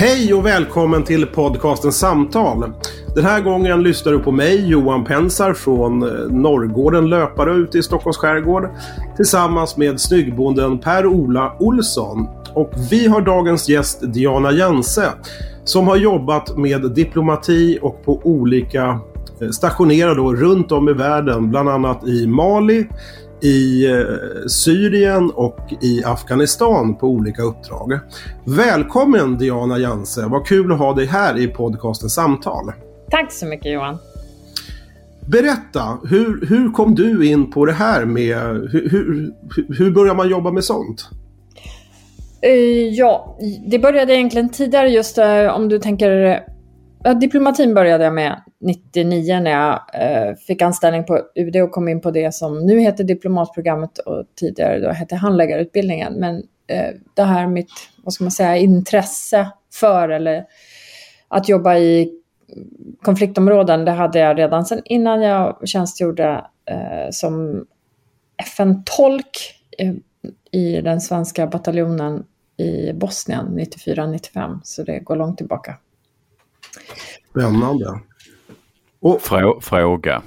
Hej och välkommen till podcasten Samtal. Den här gången lyssnar du på mig, Johan Pensar från eh, Norrgården Löpare ute i Stockholms skärgård. Tillsammans med snyggbonden Per-Ola Olsson. Och vi har dagens gäst Diana Jense. Som har jobbat med diplomati och på olika eh, stationerade då runt om i världen. Bland annat i Mali, i eh, Syrien och i Afghanistan på olika uppdrag. Välkommen Diana Janse, vad kul att ha dig här i podcasten Samtal. Tack så mycket Johan. Berätta, hur, hur kom du in på det här med, hur, hur, hur börjar man jobba med sånt? Eh, ja, det började egentligen tidigare just eh, om du tänker... Ja, diplomatin började jag med 99 när jag eh, fick anställning på UD och kom in på det som nu heter diplomatprogrammet och tidigare då hette handläggarutbildningen. Men eh, det här mitt, vad ska man säga, intresse för eller att jobba i konfliktområden, det hade jag redan sedan innan jag tjänstgjorde eh, som FN-tolk i den svenska bataljonen i Bosnien 94-95. Så det går långt tillbaka. Spännande. Frå fråga.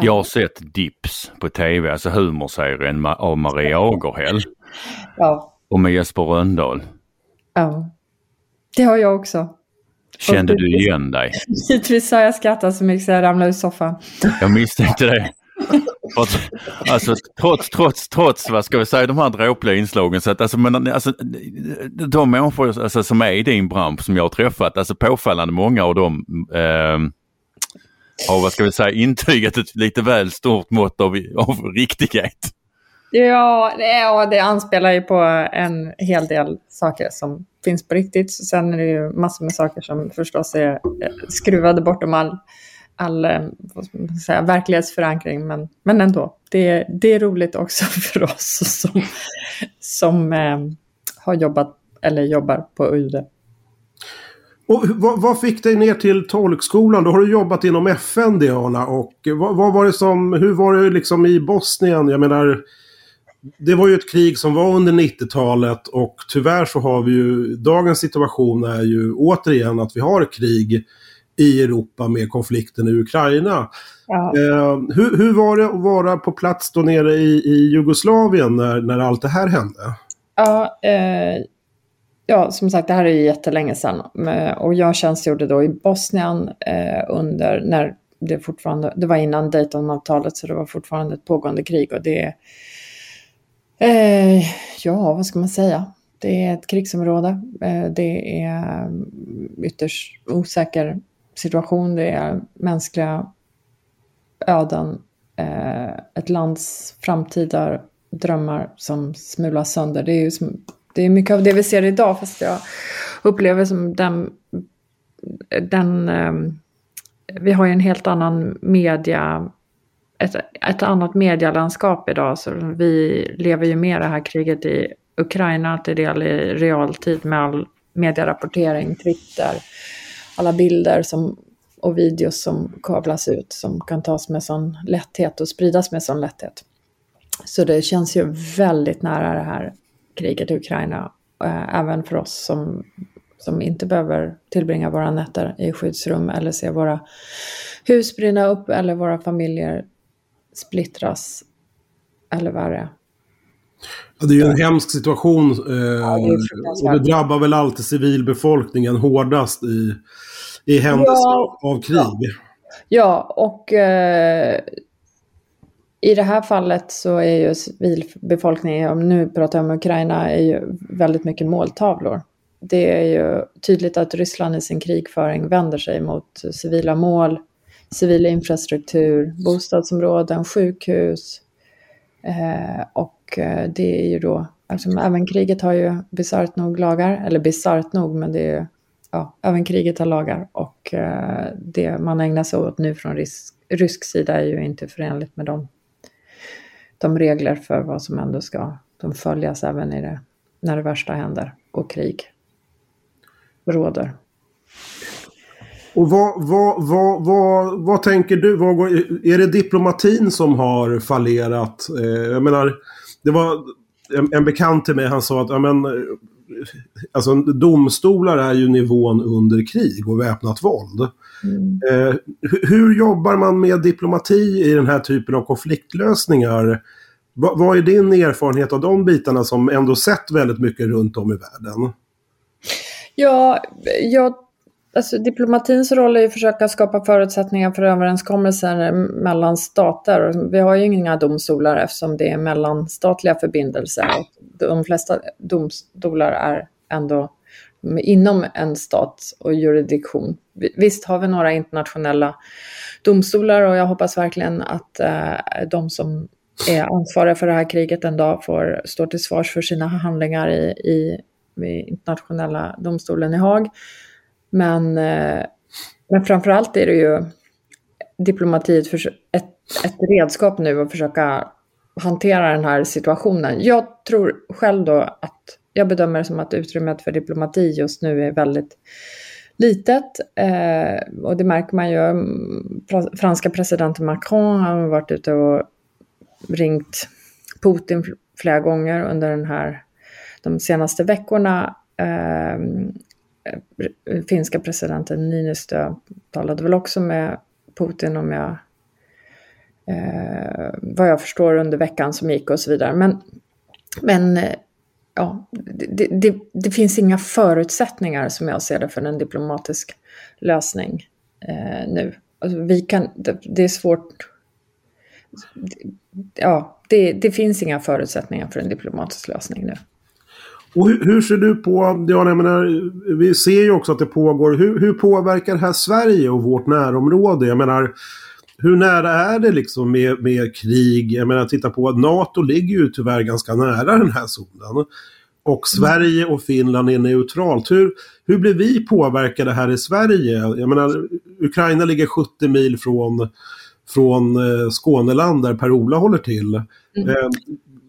Jag har sett Dips på tv, alltså humorserien av Maria Agerhäll Ja, och med Jesper Rönndahl. ja. Det har jag också. Kände du igen dig? Givetvis har jag skrattat så mycket så jag ramlade ur soffan. Jag misstänkte det. Att, alltså, trots, trots, trots vad ska vi säga, de här dråpliga inslagen. Så att, alltså, men, alltså, de människor alltså, som är i din bransch som jag har träffat, alltså påfallande många av dem eh, har, vad ska vi säga, intygat ett lite väl stort mått av, av riktighet. Ja, det- ja, det anspelar ju på en hel del saker som finns på riktigt. Sen är det ju massor med saker som förstås är eh, skruvade bortom all, all eh, vad ska man säga, verklighetsförankring. Men, men ändå, det, det är roligt också för oss som, som eh, har jobbat eller jobbar på UD. Och vad, vad fick dig ner till tolkskolan? Då har du jobbat inom FN Diana. Och vad, vad var det som, hur var det liksom i Bosnien? Jag menar, det var ju ett krig som var under 90-talet och tyvärr så har vi ju, dagens situation är ju återigen att vi har krig i Europa med konflikten i Ukraina. Ja. Eh, hur, hur var det att vara på plats då nere i, i Jugoslavien när, när allt det här hände? Ja, eh, ja, som sagt, det här är ju jättelänge sedan. Och jag tjänstgjorde då i Bosnien eh, under, när det fortfarande, det var innan Daytonavtalet så det var fortfarande ett pågående krig. Och det, eh, ja, vad ska man säga? Det är ett krigsområde. Eh, det är ytterst osäker situation. Det är mänskliga öden. Eh, ett lands framtida drömmar som smulas sönder. Det är ju som, det är mycket av det vi ser idag fast jag upplever som den, den ehm, vi har ju en helt annan media, ett, ett annat medielandskap idag så vi lever ju med det här kriget i Ukraina till del i realtid med all medierapportering, Twitter, alla bilder som, och videos som kablas ut som kan tas med sån lätthet och spridas med sån lätthet. Så det känns ju väldigt nära det här kriget i Ukraina, äh, även för oss som, som inte behöver tillbringa våra nätter i skyddsrum eller se våra hus brinna upp eller våra familjer splittras eller värre. Ja, det är ju en hemsk situation eh, och det drabbar väl alltid civilbefolkningen hårdast i, i händelse ja, av krig. Ja, ja och eh, i det här fallet så är ju civilbefolkningen, om nu pratar jag om Ukraina, är ju väldigt mycket måltavlor. Det är ju tydligt att Ryssland i sin krigföring vänder sig mot civila mål, civil infrastruktur, bostadsområden, sjukhus. Eh, och eh, det är ju då, alltså, även kriget har ju bisarrt nog lagar, eller bisarrt nog, men det är ju, ja, även kriget har lagar. Och eh, det man ägnar sig åt nu från rysk, rysk sida är ju inte förenligt med de, de regler för vad som ändå ska de följas även i det, när det värsta händer och krig råder. Och vad, vad, vad, vad, vad tänker du? Vad går, är det diplomatin som har fallerat? Eh, jag menar, det var en, en bekant till mig, han sa att ja, men, alltså, domstolar är ju nivån under krig och väpnat våld. Mm. Eh, hur, jobbar man med diplomati i den här typen av konfliktlösningar? Va, vad är din erfarenhet av de bitarna som ändå sett väldigt mycket runt om i världen? Ja, jag Alltså, diplomatins roll är att försöka skapa förutsättningar för överenskommelser mellan stater. Vi har ju inga domstolar eftersom det är mellanstatliga förbindelser. De flesta domstolar är ändå inom en stat och jurisdiktion. Visst har vi några internationella domstolar och jag hoppas verkligen att eh, de som är ansvariga för det här kriget en dag får stå till svars för sina handlingar i, i, i internationella domstolen i Haag. Men, eh, men framförallt är det ju diplomati ett, ett, ett redskap nu att försöka hantera den här situationen. Jag tror själv då att jag bedömer det som att utrymmet för diplomati just nu är väldigt litet. Eh, och det märker man ju. Franska presidenten Macron har varit ute och ringt Putin flera gånger under den här, de senaste veckorna. Eh, Eh, finska presidenten Niinistö talade väl också med Putin om jag eh, vad jag förstår under veckan som gick och så vidare. Men, men eh, ja, det, det, det, finns inga förutsättningar som jag ser det för en diplomatisk lösning eh, nu. Alltså, vi kan, det, det är svårt. Ja, det, det finns inga förutsättningar för en diplomatisk lösning nu. Och hur, hur, ser du på, ja, jag menar, vi ser ju också att det pågår, hur, hur påverkar det här Sverige och vårt närområde? Jag menar, hur nära är det liksom med, med krig? Jag menar, titta på att NATO ligger ju tyvärr ganska nära den här zonen. Och Sverige och Finland är neutralt. Hur, hur blir vi påverkade här i Sverige? Jag menar, Ukraina ligger 70 mil från, från eh, Skåneland där Per-Ola håller till. Mm.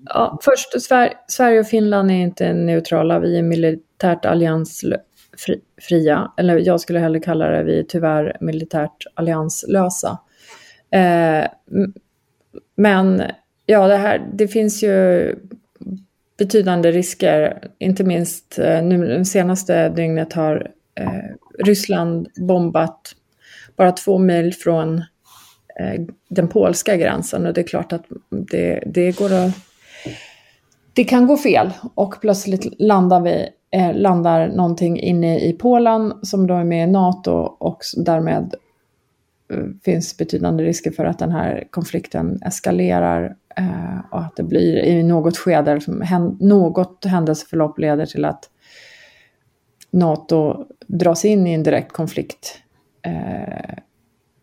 Ja, först, Sverige och Finland är inte neutrala, vi är militärt alliansfria. Eller jag skulle hellre kalla det, vi är tyvärr militärt allianslösa. Eh, men ja, det, här, det finns ju betydande risker. Inte minst eh, nu det senaste dygnet har eh, Ryssland bombat bara två mil från eh, den polska gränsen och det är klart att det, det går att det kan gå fel och plötsligt landar, vi, eh, landar någonting inne i Polen som då är med i NATO och därmed eh, finns betydande risker för att den här konflikten eskalerar eh, och att det blir i något skede, något händelseförlopp leder till att NATO dras in i en direkt konflikt eh,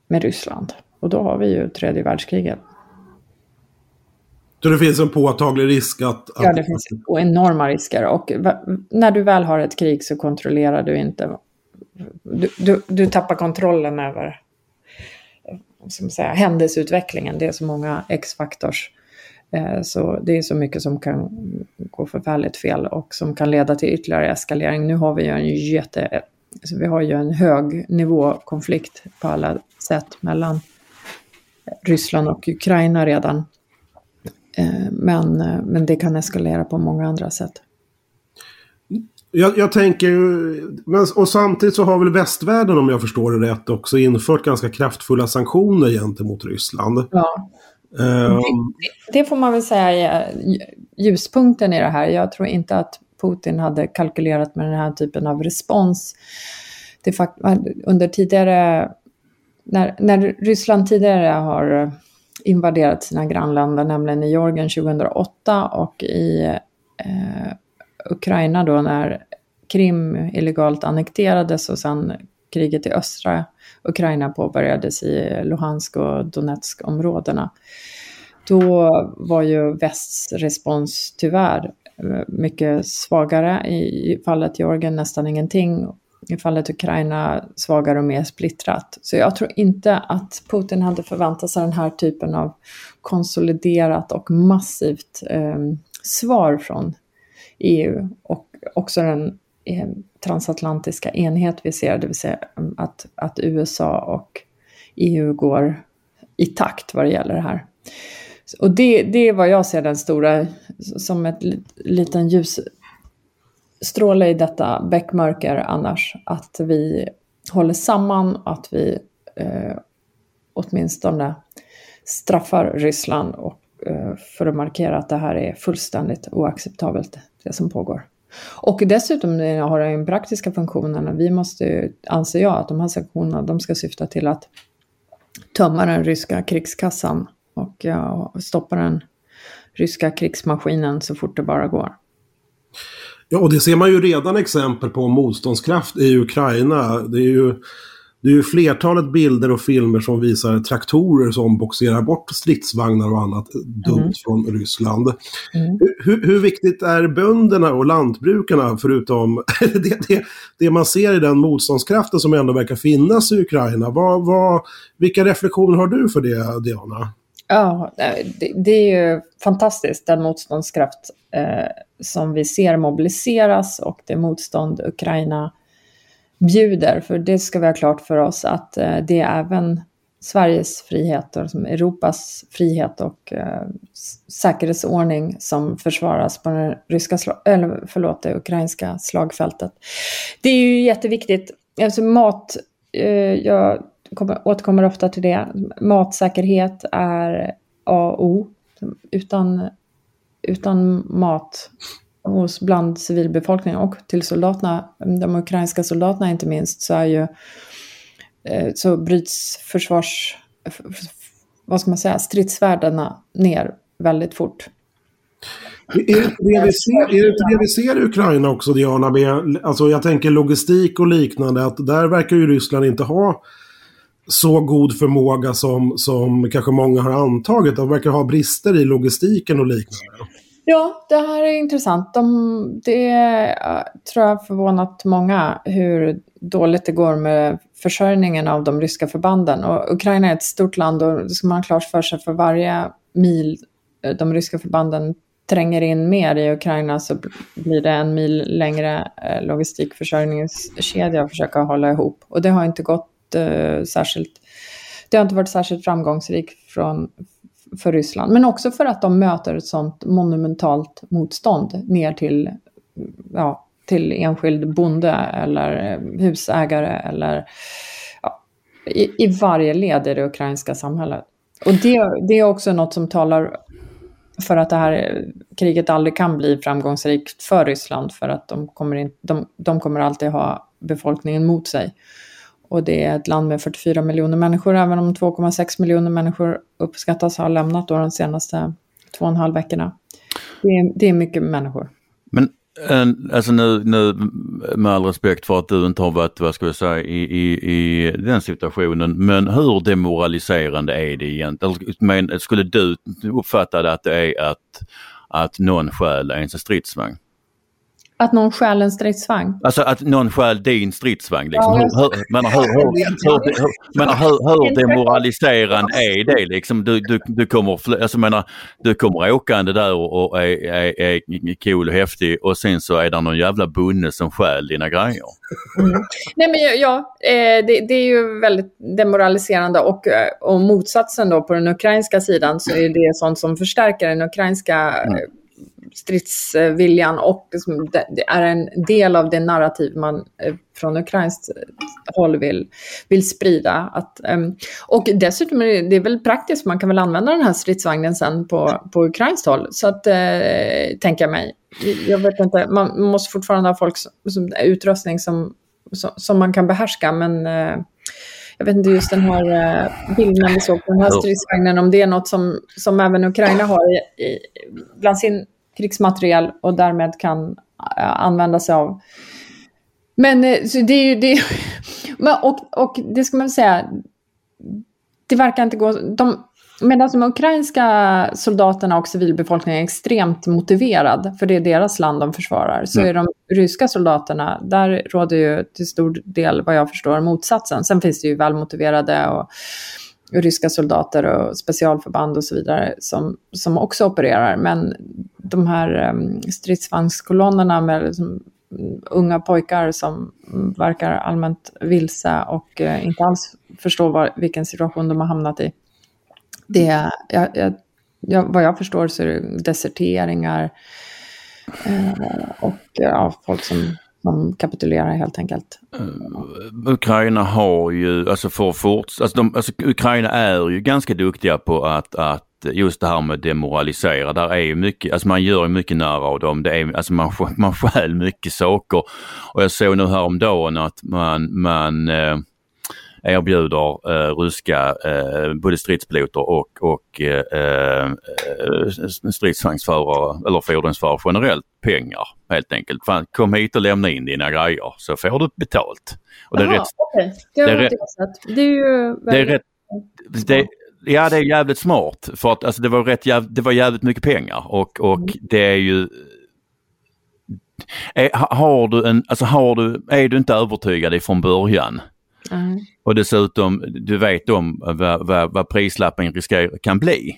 med Ryssland. Och då har vi ju tredje världskriget. Så det finns en påtaglig risk att... att... Ja, det finns enorma risker. Och när du väl har ett krig så kontrollerar du inte... Du, du, du tappar kontrollen över som säga, händelseutvecklingen. Det är så många X-faktors Eh, så det är så mycket som kan gå förfärligt fel och som kan leda till ytterligare eskalering. Nu har vi ju en jätte... Alltså vi har ju en hög nivåkonflikt på alla sätt mellan Ryssland och Ukraina redan. Eh, men, men det kan eskalera på många andra sätt. Jag, jag tänker, men, och samtidigt så har väl västvärlden om jag förstår det rätt också infört ganska kraftfulla sanktioner gentemot Ryssland. Ja. Um, det, det, får man väl säga är ljuspunkten i det här. Jag tror inte att Putin hade kalkylerat med den här typen av respons. Det fakt under tidigare, när, när Ryssland tidigare har invaderat sina grannländer, nämligen i Georgien 2008 och i eh, Ukraina då när Krim illegalt annekterades och sen kriget i östra Ukraina påbörjades i Luhansk och Donetsk-områdena. Då var ju västs respons tyvärr eh, mycket svagare. I fallet Georgien nästan ingenting. I fallet Ukraina svagare och mer splittrat. Så jag tror inte att Putin hade förväntat sig den här typen av konsoliderat och massivt eh, svar från EU och också den eh, transatlantiska enhet vi ser, det vill säga ehm, att, att USA och EU går i takt vad det gäller det här. Och det, det är vad jag ser den stora, som ett liten stråla i detta bäckmörker annars, att vi håller samman, att vi eh, åtminstone straffar Ryssland och, eh, för att markera att det här är fullständigt oacceptabelt det som pågår. Och dessutom har den praktiska funktionen. Vi måste, anser jag, att de här sanktionerna de ska syfta till att tömma den ryska krigskassan och ja, stoppa den ryska krigsmaskinen så fort det bara går. Ja, och det ser man ju redan exempel på motståndskraft i Ukraina. Det är ju det är ju flertalet bilder och filmer som visar traktorer som boxerar bort stridsvagnar och annat dumt mm. från Ryssland. Mm. Hur, hur, viktigt är bönderna och lantbrukarna förutom det, det, det, man ser i den motståndskraften som ändå verkar finnas i Ukraina? Vad, vad, vilka reflektioner har du för det, Diana? Ja, eh, det, det är ju fantastiskt den motståndskraft eh, som vi ser mobiliseras och det motstånd Ukraina bjuder. För det ska vi ha klart för oss att eh, det är även Sveriges frihet och liksom Europas frihet och eh, säkerhetsordning som försvaras på den ryska, eller förlåt, det ukrainska slagfältet. Det är ju jätteviktigt. Alltså mat, eh, jag kommer, återkommer ofta till det. Matsäkerhet är A och O. Utan, utan mat hos bland civilbefolkningen och till soldaterna, de ukrainska soldaterna inte minst, så är ju eh, så bryts försvars, vad ska man säga, stridsvärdena ner väldigt fort. Är det, det vi ser, är det det vi ser i Ukraina också, Diana? Med, alltså jag tänker logistik och liknande, att där verkar ju Ryssland inte ha så god förmåga som, som kanske många har antagit. De verkar ha brister i logistiken och liknande. Ja, det här är intressant. De, det tror jag förvånat många hur dåligt det går med försörjningen av de ryska förbanden. Och Ukraina är ett stort land och det ska man ha klart för sig för varje mil de ryska förbanden tränger in mer i Ukraina så blir det en mil längre eh, logistikförsörjningskedja att försöka hålla ihop. Och det har inte gått eh, särskilt, det har inte varit särskilt framgångsrikt från, för Ryssland. Men också för att de möter ett sånt monumentalt motstånd ner till, ja, till enskild bonde eller eh, husägare eller ja, i, i varje led i det ukrainska samhället. Och det, det är också något som talar för att det här kriget aldrig kan bli framgångsrikt för Ryssland för att de kommer, in, de, de kommer alltid ha befolkningen mot sig. Och det är ett land med 44 miljoner människor, även om 2,6 miljoner människor uppskattas ha lämnat då de senaste två och en halv veckorna. Det är, det är mycket människor. Men eh, alltså nu, nu med all respekt för att du inte har varit, vad ska jag säga, i, i, i den situationen, men hur demoraliserande är det egentligen? Men, skulle du uppfatta det att det är att, att någon stjäl ens stridsvagn? Att någon stjäl en stridsvagn? Alltså att någon stjäl din stridsvagn. Liksom. Ja, hur, hur, men hur, hur, hur, hur, men hur, hur demoraliserande är det liksom? Du, du, du, kommer, alltså, menar, du kommer åkande där och, och är, är, är cool och häftig och sen så är det någon jävla bonde som stjäl dina grejer. Nej men ja, eh, det, det är ju väldigt demoraliserande och, eh, och motsatsen då på den ukrainska sidan så är det sånt som förstärker den ukrainska eh, stridsviljan och liksom är en del av det narrativ man eh, från ukrainskt håll vill, vill sprida. Att, ehm, och dessutom är det, det är väl praktiskt, man kan väl använda den här stridsvagnen sen på, på ukrainskt håll. Så att, eh, tänker jag mig. Jag vet inte, man måste fortfarande ha folk som, som, utrustning som, som, som man kan behärska, men eh, jag vet inte just den här eh, bilden vi såg på den här stridsvagnen, om det är något som, som även Ukraina har i, i, bland sin krigsmateriel och därmed kan eh, använda sig av. Men eh, så det är ju det. Och, och det ska man säga. Det verkar inte gå. De, medan de ukrainska soldaterna och civilbefolkningen är extremt motiverad, för det är deras land de försvarar, så är de ryska soldaterna, där råder ju till stor del, vad jag förstår, motsatsen. Sen finns det ju välmotiverade och ryska soldater och specialförband och så vidare som, som också opererar. Men de här um, stridsvagnskolonnerna med liksom, unga pojkar som verkar allmänt vilse och uh, inte alls förstår var, vilken situation de har hamnat i. Det, jag, jag, jag, vad jag förstår så är det deserteringar uh, och ja, folk som de kapitulerar helt enkelt. Eh, Ukraina har ju, alltså för forts, alltså, de, alltså Ukraina är ju ganska duktiga på att, att just det här med demoralisera, där är ju mycket, alltså man gör ju mycket nära av dem. Det är, alltså man, man stjäl mycket saker. Och jag såg nu häromdagen att man, man eh, erbjuder eh, ryska eh, både stridspiloter och, och eh, eh, stridsvagnsförare eller fordonsförare generellt pengar helt enkelt. Fan, kom hit och lämna in dina grejer så får du betalt. Och det är Aha, rätt, okej. Det, det är rätt- det är ju det är rätt det, ja, det är jävligt smart för att alltså, det, var rätt jäv, det var jävligt mycket pengar och, och det är ju är, har du en, alltså har du, är du inte övertygad ifrån början Nej. och dessutom du vet om vad, vad, vad prislappen riskerar, kan bli.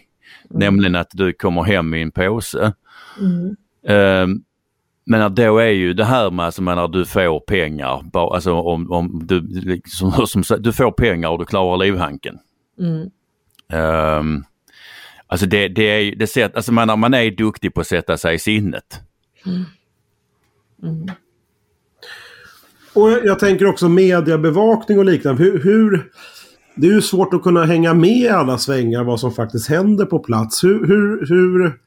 Nämligen att du kommer hem i en påse. Mm. Um, men då är ju det här med alltså, du får pengar, alltså om, om du, liksom, som, du får pengar och du klarar livhanken. Mm. Um, alltså det, det är ju- det sätt, alltså man, man är duktig på att sätta sig i sinnet. Och jag, tänker också mediebevakning och liknande. Hur, hur, det är ju svårt att kunna hänga med i alla svängar vad som faktiskt händer på plats. Hur, hur, hur,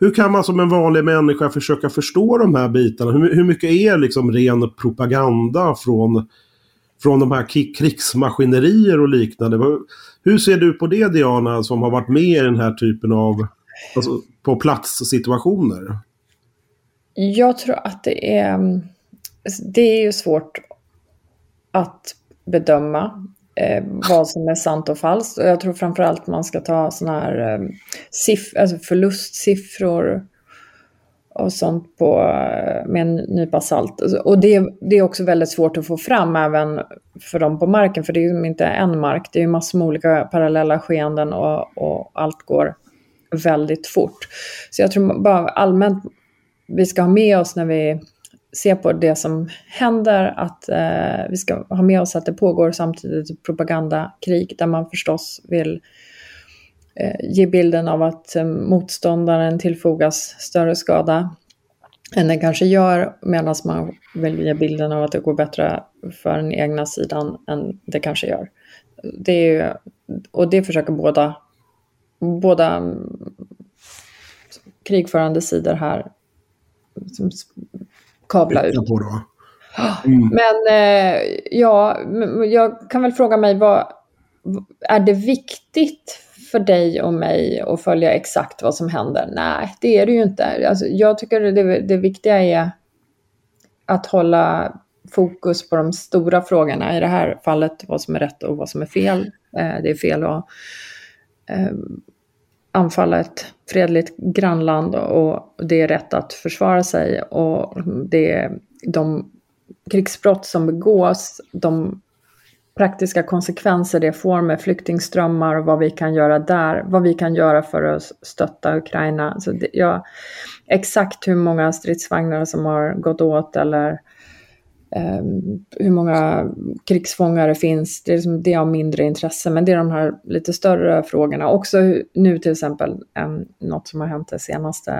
hur kan man som en vanlig människa försöka förstå de här bitarna? Hur, hur mycket är liksom ren propaganda från, från de här krigsmaskinerier och liknande? Hur ser du på det Diana som har varit med i den här typen av alltså, på platssituationer? Jag tror att det är, mm, Alltså, det är ju svårt att bedöma eh, vad som är sant och falskt. Och jag tror framförallt man ska ta sådana här eh, siff- alltså förlustsiffror och sånt på, eh, med en nypa salt. Alltså, och det, det är också väldigt svårt att få fram även för dem på marken, för det är ju inte en mark, det är ju massor med olika parallella skeenden och, och allt går väldigt fort. Så jag tror bara allmänt vi ska ha med oss när vi se på det som händer, att eh, vi ska ha med oss att det pågår samtidigt ett propagandakrig där man förstås vill eh, ge bilden av att eh, motståndaren tillfogas större skada än den kanske gör, medan man vill ge bilden av att det går bättre för den egna sidan än det kanske gör. Det är ju, och det försöker båda, båda mm, krigförande sidor här kabla ut. På då? Men eh, ja, jag kan väl fråga mig vad är det viktigt för dig och mig att följa exakt vad som händer? Nej, det är det ju inte. Alltså, jag tycker det, det viktiga är att hålla fokus på de stora frågorna. I det här fallet vad som är rätt och vad som är fel. Eh, det är fel att eh, anfalla ett fredligt grannland och det är rätt att försvara sig och det är de krigsbrott som begås, de praktiska konsekvenser det får med flyktingströmmar och vad vi kan göra där, vad vi kan göra för att stötta Ukraina. Så det, ja, exakt hur många stridsvagnar som har gått åt eller eh, Ehm, hur många krigsfångar det finns, det är, liksom, det är av mindre intresse. Men det är de här lite större frågorna. Också nu till exempel, eh, något som har hänt de senaste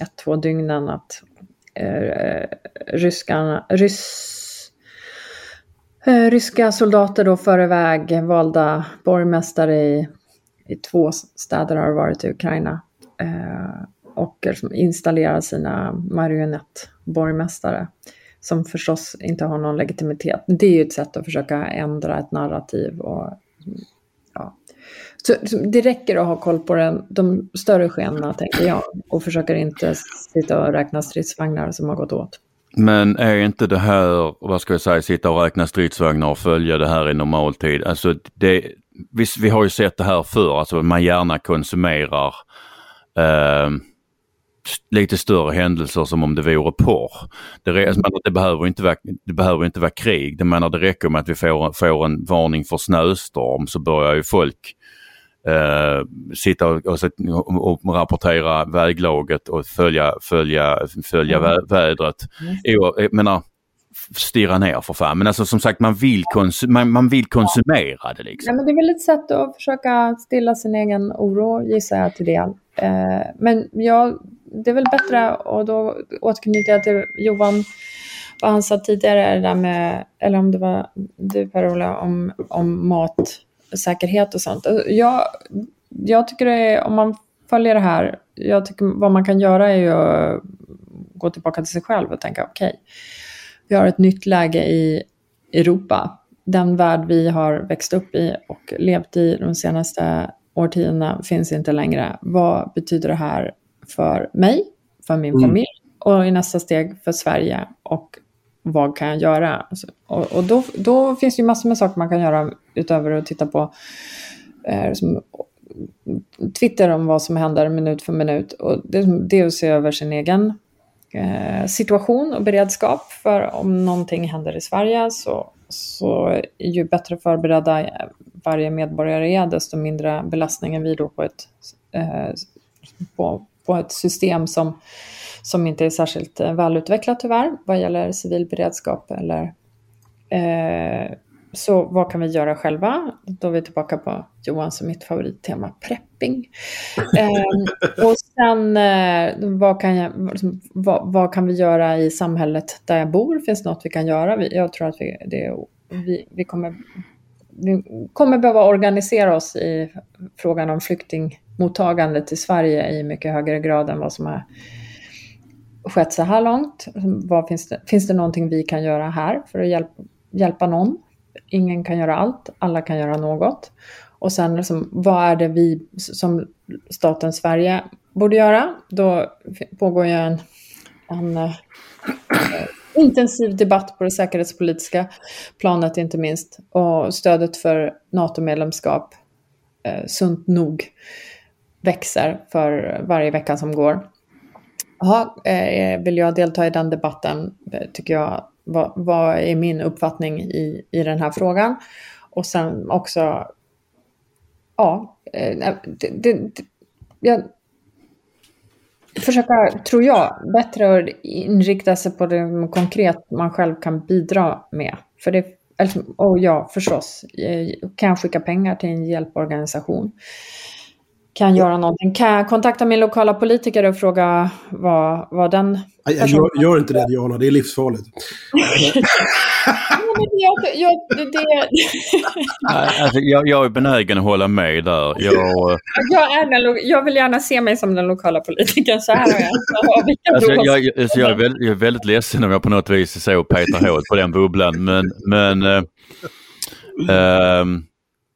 ett, två dygnen, att eh, ryskarna, ryss, eh, ryska soldater då för iväg valda borgmästare i, i två städer har varit i Ukraina. Eh, och liksom installerar sina marionettborgmästare som förstås inte har någon legitimitet. Det är ju ett sätt att försöka ändra ett narrativ. Och, ja. så, det räcker att ha koll på den, de större skenorna, tänker jag, och försöker inte sitta och räkna stridsvagnar som har gått åt. Men är inte det här, vad ska jag säga, sitta och räkna stridsvagnar och följa det här i normaltid, alltså det, vi, vi har ju sett det här förr, alltså man gärna konsumerar eh, lite större händelser som om det vore porr. Det, alltså, det, behöver, inte vara, det behöver inte vara krig. Det, menar, det räcker med att vi får, får en varning för snöstorm så börjar ju folk eh, sitta och, och, och, rapportera väglaget och följa, följa, följa mm. vädret. Mm. Jag menar, stirra ner för fan. Men alltså som sagt man vill, konsum man, man vill konsumera det. Liksom. Ja, men det är väl ett sätt att försöka stilla sin egen oro gissar jag till del. Eh, men ja, det är väl bättre och då återknyter jag till Johan vad han sa tidigare, det där med, eller om det var du Per-Ola, om, om matsäkerhet och sånt. Alltså, jag, jag tycker det är, om man följer det här, jag tycker vad man kan göra är ju att gå tillbaka till sig själv och tänka okej, okay, vi har ett nytt läge i Europa. Den värld vi har växt upp i och levt i de senaste årtiondena finns inte längre. Vad betyder det här för mig, för min mm. familj och i nästa steg för Sverige och vad kan jag göra? Alltså, och, och då, då, finns det ju massor med saker man kan göra utöver att titta på eh, som, Twitter om vad som händer minut för minut. Och det, det är att se över sin egen eh, situation och beredskap. För om någonting händer i Sverige så, så ju bättre förberedda varje medborgare är, desto mindre belastningen vi då på ett, eh, på, på ett system som, som inte är särskilt eh, välutvecklat tyvärr vad gäller civil beredskap eller eh, så vad kan vi göra själva? Då är vi tillbaka på Johans och mitt favorittema, prepping. Eh, och sen, eh, vad, kan jag, liksom, vad, vad, kan vi göra i samhället där jag bor? Finns det något vi kan göra? Jag tror att vi, det, vi, vi kommer vi kommer behöva organisera oss i frågan om mottagandet i Sverige i mycket högre grad än vad som har skett så här långt. Vad finns, det, finns det någonting vi kan göra här för att hjälpa, hjälpa någon? Ingen kan göra allt, alla kan göra något. Och sen liksom, vad är det vi som staten Sverige borde göra? Då pågår ju en, en äh, intensiv debatt på det säkerhetspolitiska planet inte minst. Och stödet för NATO-medlemskap, eh, sunt nog, växer för varje vecka som går. Aha, eh, vill jag delta i den debatten, eh, tycker jag, vad, vad, är min uppfattning i, i den här frågan? Och sen också, ja, eh, det, det, det, jag försöka, tror jag, bättre att inrikta sig på det konkret man själv kan bidra med. För det, och ja, förstås, kan jag skicka pengar till en hjälporganisation? Kan jag göra någonting? Kan jag kontakta min lokala politiker och fråga vad, vad den... Jag gör, gör inte det, Diana. Det är livsfarligt. jag, jag, det... alltså, jag, jag är benägen att hålla med där. Jag, jag, är den, jag vill gärna se mig som den lokala politikern. Så här har jag. Alltså, jag, alltså, jag, är väldigt, jag är väldigt ledsen om jag på något vis så petar hål på den bubblan. Men, men äh, äh,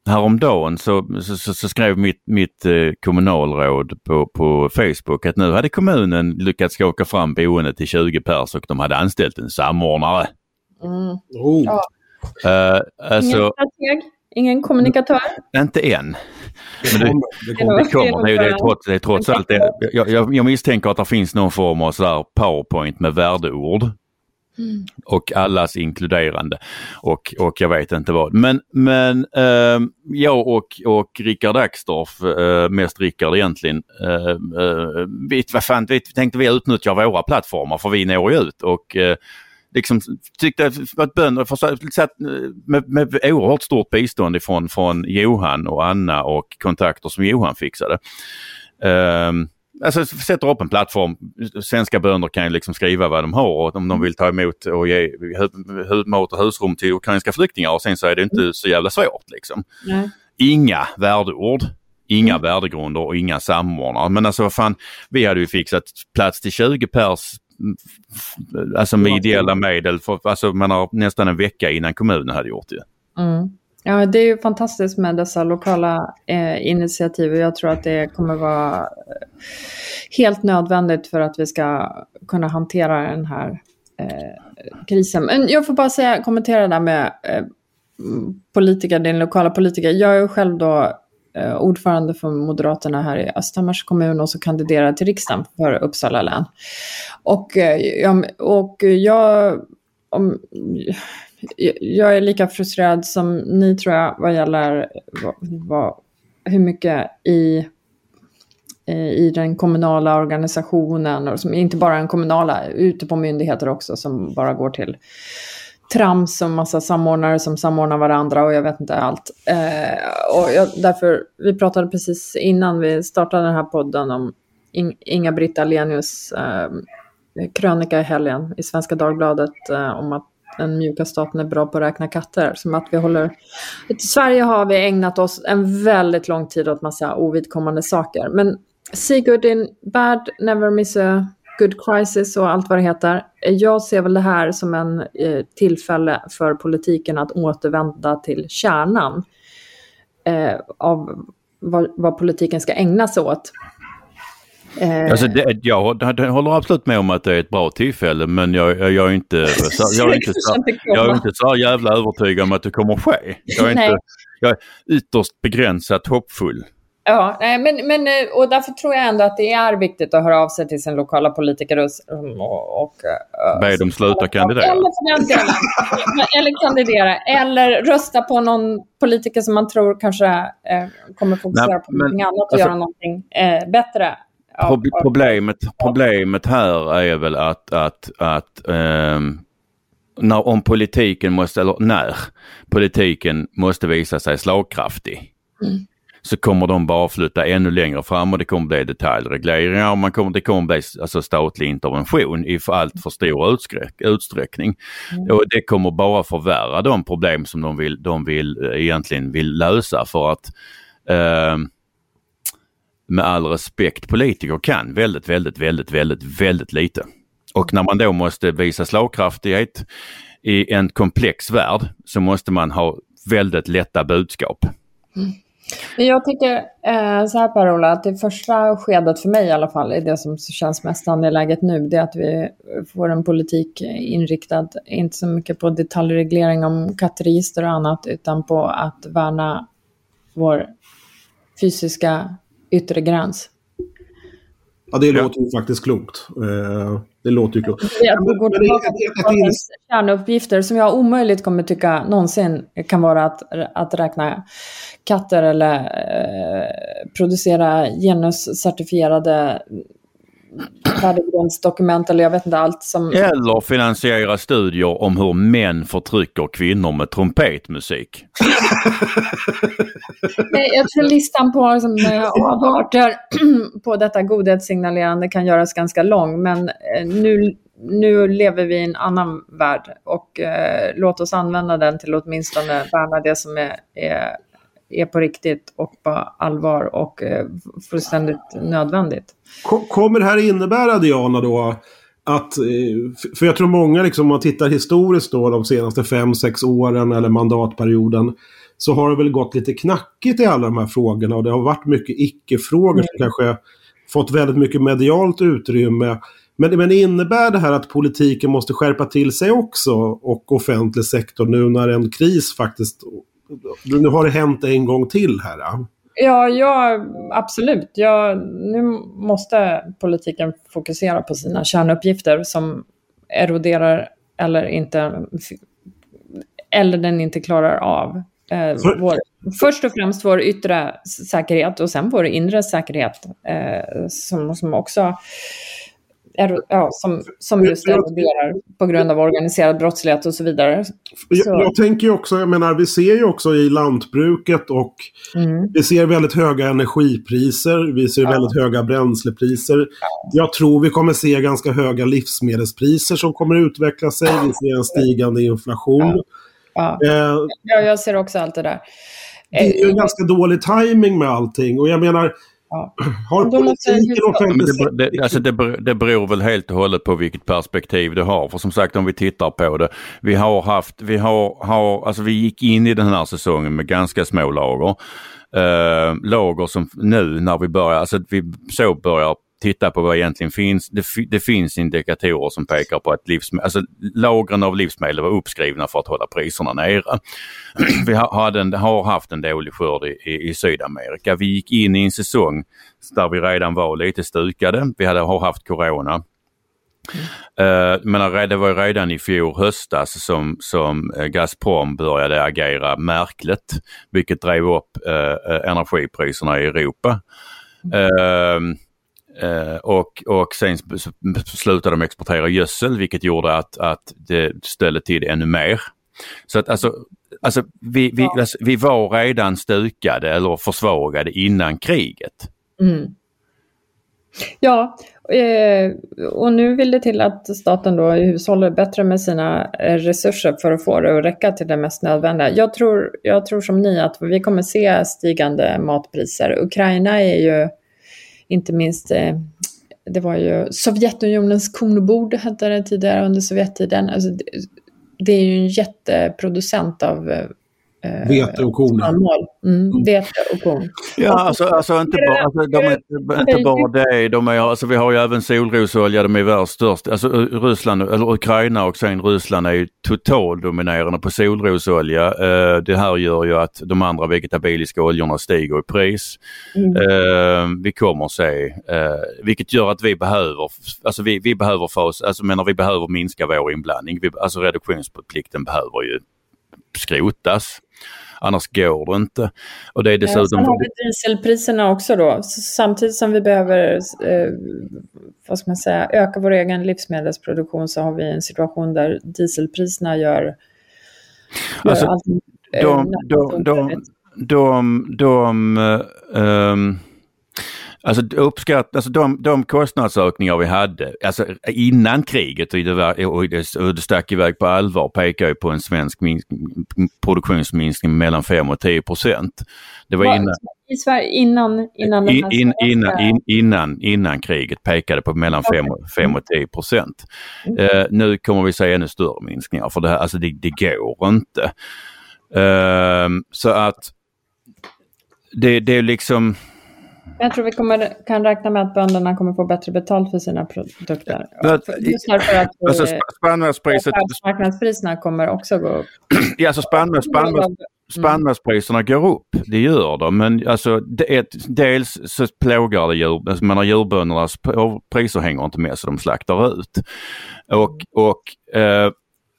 häromdagen så, så, så, skrev mitt, mitt eh, kommunalråd på, på Facebook att nu hade kommunen lyckats skaka fram boende till 20 pers och de hade anställt en samordnare. Mm. Oh. Ja. Uh, alltså, ingen, strateg, Ingen kommunikatör? Inte än. Men det, det kommer. Det, kommer. Det, är, det, är trots, det är trots allt det. Jag, jag, jag misstänker att det finns någon form av sådär powerpoint med värdeord. Mm. Och allas inkluderande. Och, och jag vet inte vad. Men, men eh, jag och, och Rickard Axdorff, eh, mest Rickard egentligen, eh, eh, vi, vad fan, vi tänkte vi utnyttjar våra plattformar för vi når ju ut. Och, eh, liksom tyckte att bönder försökte, eh, med, med oerhört stort bistånd ifrån från Johan och Anna och kontakter som Johan fixade. Um, alltså sätter upp en plattform. Svenska bönder kan ju liksom skriva vad de har och om de vill ta emot och ge mat och husrum till ukrainska flyktingar och sen så är det inte så jävla svårt liksom. Nej. Inga värdeord. Inga mm. värdegrunder och inga samordnare. Men alltså vad fan, vi hade ju fixat plats till 20 pers alltså med ideella medel, för, alltså man har nästan en vecka innan kommunen hade gjort det. Mm. Ja, det är ju fantastiskt med dessa lokala eh, initiativ och jag tror att det kommer vara eh, helt nödvändigt för att vi ska kunna hantera den här eh, krisen. Men jag får bara säga, kommentera där med eh, politiker, din lokala politiker. Jag är själv då eh, ordförande för Moderaterna här i Östhammars kommun och så kandiderar till riksdagen för Uppsala län. Och, eh, och jag, om, jag är lika frustrerad som ni tror jag vad gäller vad, vad, hur mycket i, i den kommunala organisationen, och som, inte bara den kommunala, ute på myndigheter också, som bara går till trams och massa samordnare som samordnar varandra och jag vet inte allt. Eh, och jag, därför, vi pratade precis innan vi startade den här podden om Inga-Britt Alenius eh, krönika i helgen i Svenska Dagbladet eh, om att den mjuka staten är bra på att räkna katter. Som att vi håller... I Sverige har vi ägnat oss en väldigt lång tid åt massa ovidkommande saker. Men see good in bad, never miss a good crisis och allt vad det heter. Jag ser väl det här som en eh, tillfälle för politiken att återvända till kärnan eh, av vad, vad politiken ska ägna sig åt. Eh. Alltså det, jag, jag håller absolut med om att det är ett bra tillfälle men jag, jag, jag är inte, jag är inte, så, jag är inte så jävla övertygad om att det kommer att ske. Jag är, inte, jag är ytterst begränsat hoppfull. Ja, men, men, eh, och därför tror jag ändå att det är viktigt att höra av sig till sin lokala politiker och... och, och eh, Be dem sluta kandidera. Eller, eller kandidera. Eller rösta på någon politiker som man tror kanske eh, kommer fokusera Nej, på någonting annat och alltså, göra någonting eh, bättre. Pro problemet, problemet här är väl att, att, att um, när, om politiken måste, eller när politiken måste visa sig slagkraftig mm. så kommer de bara flytta ännu längre fram och det kommer bli detaljregleringar och man kommer, det kommer bli alltså, statlig intervention i för allt för stor utsträckning. Mm. Och det kommer bara förvärra de problem som de vill, de vill eh, egentligen vill lösa för att uh, med all respekt, politiker kan väldigt, väldigt, väldigt, väldigt, väldigt lite. Och när man då måste visa slagkraftighet i en komplex värld så måste man ha väldigt lätta budskap. Mm. Jag tycker eh, så här Per-Ola, att det första skedet för mig i alla fall, är det som känns mest angeläget nu, det är att vi får en politik inriktad, inte så mycket på detaljreglering om kattregister och annat, utan på att värna vår fysiska yttre gräns. Ja, det låter ju faktiskt klokt. Eh, det låter ju klokt. Jag går tillbaka till kärnuppgifter som jag omöjligt kommer tycka någonsin kan vara att, att räkna katter eller eh, producera genuscertifierade värdegrundsdokument eller jag vet inte allt som... Eller finansiera studier om hur män förtrycker kvinnor med trumpetmusik. jag tror listan på liksom, avarter på detta godhetssignalerande kan göras ganska lång men eh, nu, nu lever vi i en annan värld och eh, låt oss använda den till att åtminstone värna det som är, är är på riktigt och på allvar och eh, fullständigt nödvändigt. Kommer det här innebära, Diana, då att, eh, för jag tror många, liksom, om man tittar historiskt då, de senaste fem sex åren eller mandatperioden, så har det väl gått lite knackigt i alla de här frågorna och det har varit mycket icke-frågor mm. som kanske fått väldigt mycket medialt utrymme. Men, men innebär det här att politiken måste skärpa till sig också och offentlig sektor nu när en kris faktiskt nu har det hänt en gång till här. Ja, ja, ja absolut. Ja, nu måste politiken fokusera på sina kärnuppgifter som eroderar eller inte eller den inte klarar av. Eh, vår, först och främst vår yttre säkerhet och sen vår inre säkerhet eh, som, som också ja, som, som just eroderar på grund av organiserad brottslighet och så vidare. Så. Jag, jag, tänker också, jag menar vi ser ju också i lantbruket och mm. vi ser väldigt höga energipriser, vi ser ja. väldigt höga bränslepriser. Ja. Jag tror vi kommer se ganska höga livsmedelspriser som kommer utveckla sig, vi ser en stigande inflation. Ja. Eh, ja, jag ser också allt det där. Det är ju en ganska dålig timing med allting och jag menar Ja. Har politiken offentlig det, det, alltså det, det beror väl helt och hållet på vilket perspektiv du har. För som sagt om vi tittar på det. Vi har haft, vi har, har alltså vi gick in i den här säsongen med ganska små lager. Uh, lager som nu när vi börjar, alltså vi så börjar titta på vad egentligen finns. Det, det finns indikatorer som pekar på att livsmedel, alltså, lagren av livsmedel var uppskrivna för att hålla priserna nere. Vi har, en, har haft en dålig skörd i, i, i, Sydamerika. Vi gick in i en säsong där vi redan var lite stukade. Vi hade, har haft corona. Mm. Uh, men det var redan i fjol höstas som, som eh, Gazprom började agera märkligt, vilket drev upp uh, energipriserna i Europa. Uh, Eh, och, och sen slutade de exportera gödsel vilket gjorde att, att det ställde till ännu mer. Så att alltså, alltså, vi, vi, ja. alltså, vi var redan stukade eller försvagade innan kriget. Mm. Ja, eh, och nu vill det till att staten då hushåller bättre med sina eh, resurser för att få det att räcka till det mest nödvändiga. Jag tror, jag tror som ni att vi kommer se stigande matpriser. Ukraina är ju inte minst eh, det var ju Sovjetunionens kornbord hette det tidigare under Sovjettiden. Alltså det, det är ju en jätteproducent av eh, vete och korn. Mm, mm, vete och korn. Ja, alltså, alltså inte bara, alltså, de är inte bara det. De är, alltså, vi har ju även solrosolja, de är världsstörst. Alltså Ryssland, eller Ukraina och sen Ryssland är ju totaldominerande på solrosolja. Eh, det här gör ju att de andra vegetabiliska oljorna stiger i pris. Mm. Eh, vi kommer att se, eh, vilket gör att vi behöver, alltså vi, vi behöver fas, alltså menar vi behöver minska vår inblandning. Vi, alltså reduktionsplikten behöver ju skrotas. Annars går det inte. Och det är dessutom... Sen har vi dieselpriserna också då. Samtidigt som vi behöver eh, vad ska man säga, öka vår egen livsmedelsproduktion så har vi en situation där dieselpriserna gör, gör alltså, allt. De, de, de, de, de, de um, Alltså, uppskatt, alltså de, de kostnadsökningar vi hade alltså innan kriget och det, och det, stack iväg på allvar pekar ju på en svensk minsk, produktionsminskning mellan 5 och 10 procent. Det var innan, I Sverige innan, innan, in, in, innan, in, innan, innan kriget pekade på mellan 5 okay. och 10 procent. Mm. Uh, nu kommer vi se ännu större minskningar för det här, alltså det, det går inte. Uh, så att det, det är liksom jag tror vi kommer, kan räkna med att bönderna kommer få bättre betalt för sina produkter. Just därför att alltså, eh, spannmålspriset... kommer också gå upp. Ja, alltså spannmåls, spannmåls, mm. spannmålspriserna mm. går upp, det gör de. Men alltså, det är, dels så plågar det djur, alltså, menar, djurböndernas priser hänger inte med så de slaktar ut. Och, och eh,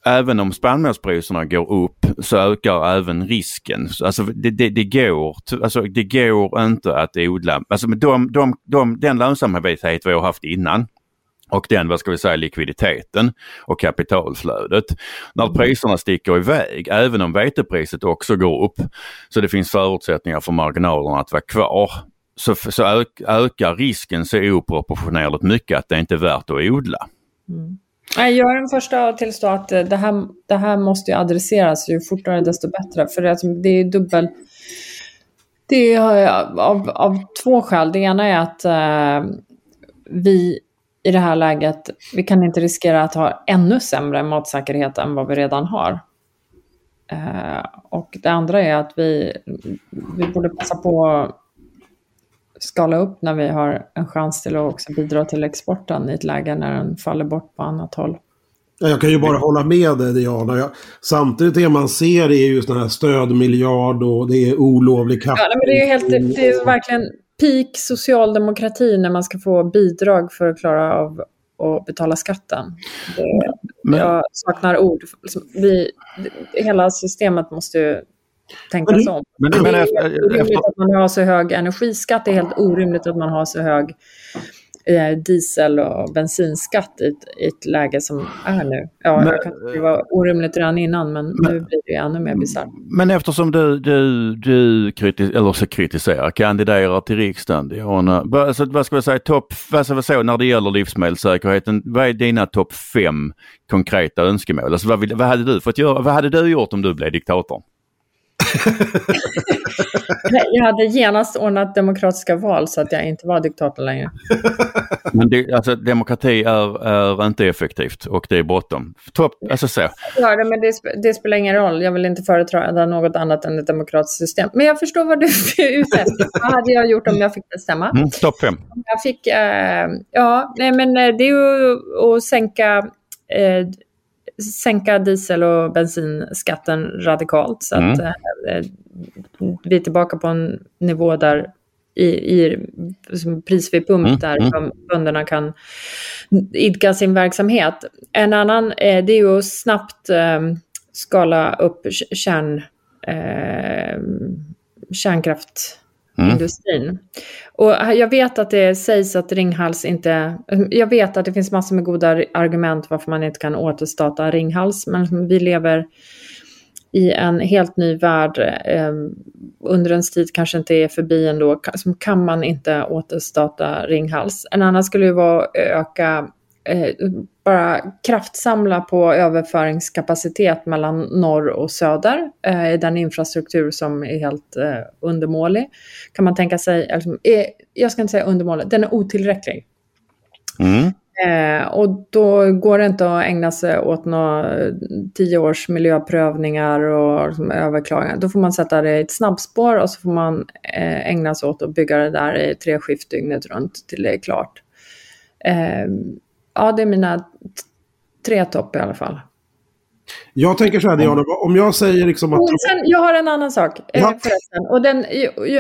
även om spannmålspriserna går upp så ökar även risken. Alltså det, det, det, går, alltså det går inte att odla, alltså de, de, de, den lönsamhet vi har haft innan och den, vad ska vi säga, likviditeten och kapitalflödet. När priserna sticker iväg, även om vetepriset också går upp, så det finns förutsättningar för marginalerna att vara kvar, så, så ökar risken så oproportionerligt mycket att det inte är värt att odla. Mm. Jag är den första att tillstå att det här, det här måste ju adresseras ju fortare desto bättre. För det, det är dubbel... Det är eh, av, av två skäl. Det ena är att eh, vi i det här läget, vi kan inte riskera att ha ännu sämre matsäkerhet än vad vi redan har. Eh, och det andra är att vi, vi borde passa på skala upp när vi har en chans till att också bidra till exporten i ett läge när den faller bort på annat håll. Jag kan ju bara hålla med dig Diana. Jag, samtidigt det man ser är ju sådana här stödmiljard och det är olovlig kaffe. Ja, men det är, helt, det är verkligen peak socialdemokrati när man ska få bidrag för att klara av att betala skatten. Det, Men- jag saknar ord. Vi, hela systemet måste ju tänkas om. Men, Det men är efter, helt efter, att man har så hög energiskatt. Det är helt orimligt att man har så hög eh, diesel och bensinskatt i ett, i ett läge som är nu. Ja, Men- kan det var orimligt redan innan, men, nu blir det ännu mer bisarrt. men eftersom du, du, du kritis, eller så kritiserar, kandiderar till riksdagen, Diana. Vad- Alltså, vad ska jag säga, topp, vad ska jag säga, när det gäller livsmedelssäkerheten, vad är dina topp fem konkreta önskemål? Alltså, vad, vill, vad hade du fått göra, vad hade du gjort om du blev diktator? Jag hade genast ordnat demokratiska val så att jag inte var diktator längre. Men det, alltså, demokrati är, är inte effektivt och det är bråttom. Topp, alltså så. Ja, det- men det, det spelar ingen roll. Jag vill inte företräda något annat än ett demokratiskt system. Men jag förstår vad du är ute efter. Vad hade jag gjort om jag fick bestämma? Mm, topp fem. Jag fick, eh, ja, nej men eh, det är ju att sänka, eh, sänka diesel och bensinskatten radikalt. Så att Mm. eh, vi är tillbaka på en nivå där i, i pris vid pump Mm, där mm. de bönderna kan idka sin verksamhet. En annan eh, det är ju att snabbt eh, skala upp kärn, eh, kärnkraft Mm. industrin. Och eh, jag vet att det sägs att Ringhals inte... Eh, jag vet att det finns massor med goda argument varför man inte kan återstarta Ringhals, men liksom vi lever i en helt ny värld. Eh, en tid kanske inte är förbi ändå. Så kan man inte återstarta Ringhals. En annan skulle ju vara att öka bara kraftsamla på överföringskapacitet mellan norr och söder eh, i den infrastruktur som är helt eh, undermålig. Kan man tänka sig, jag ska inte säga undermålig, den är otillräcklig. Mm. Eh, och då går det inte att ägna sig åt några eh, tio års miljöprövningar och liksom, överklaganden. Då får man sätta det i ett snabbspår och så får man eh, ägna sig åt att bygga det där i tre skift dygnet runt till det är klart. Eh, ja, det är mina tre topp i alla fall. Jag tänker så här Diana, om jag säger liksom att... Sen, jag har en annan sak eh, Ja. förresten. Och den,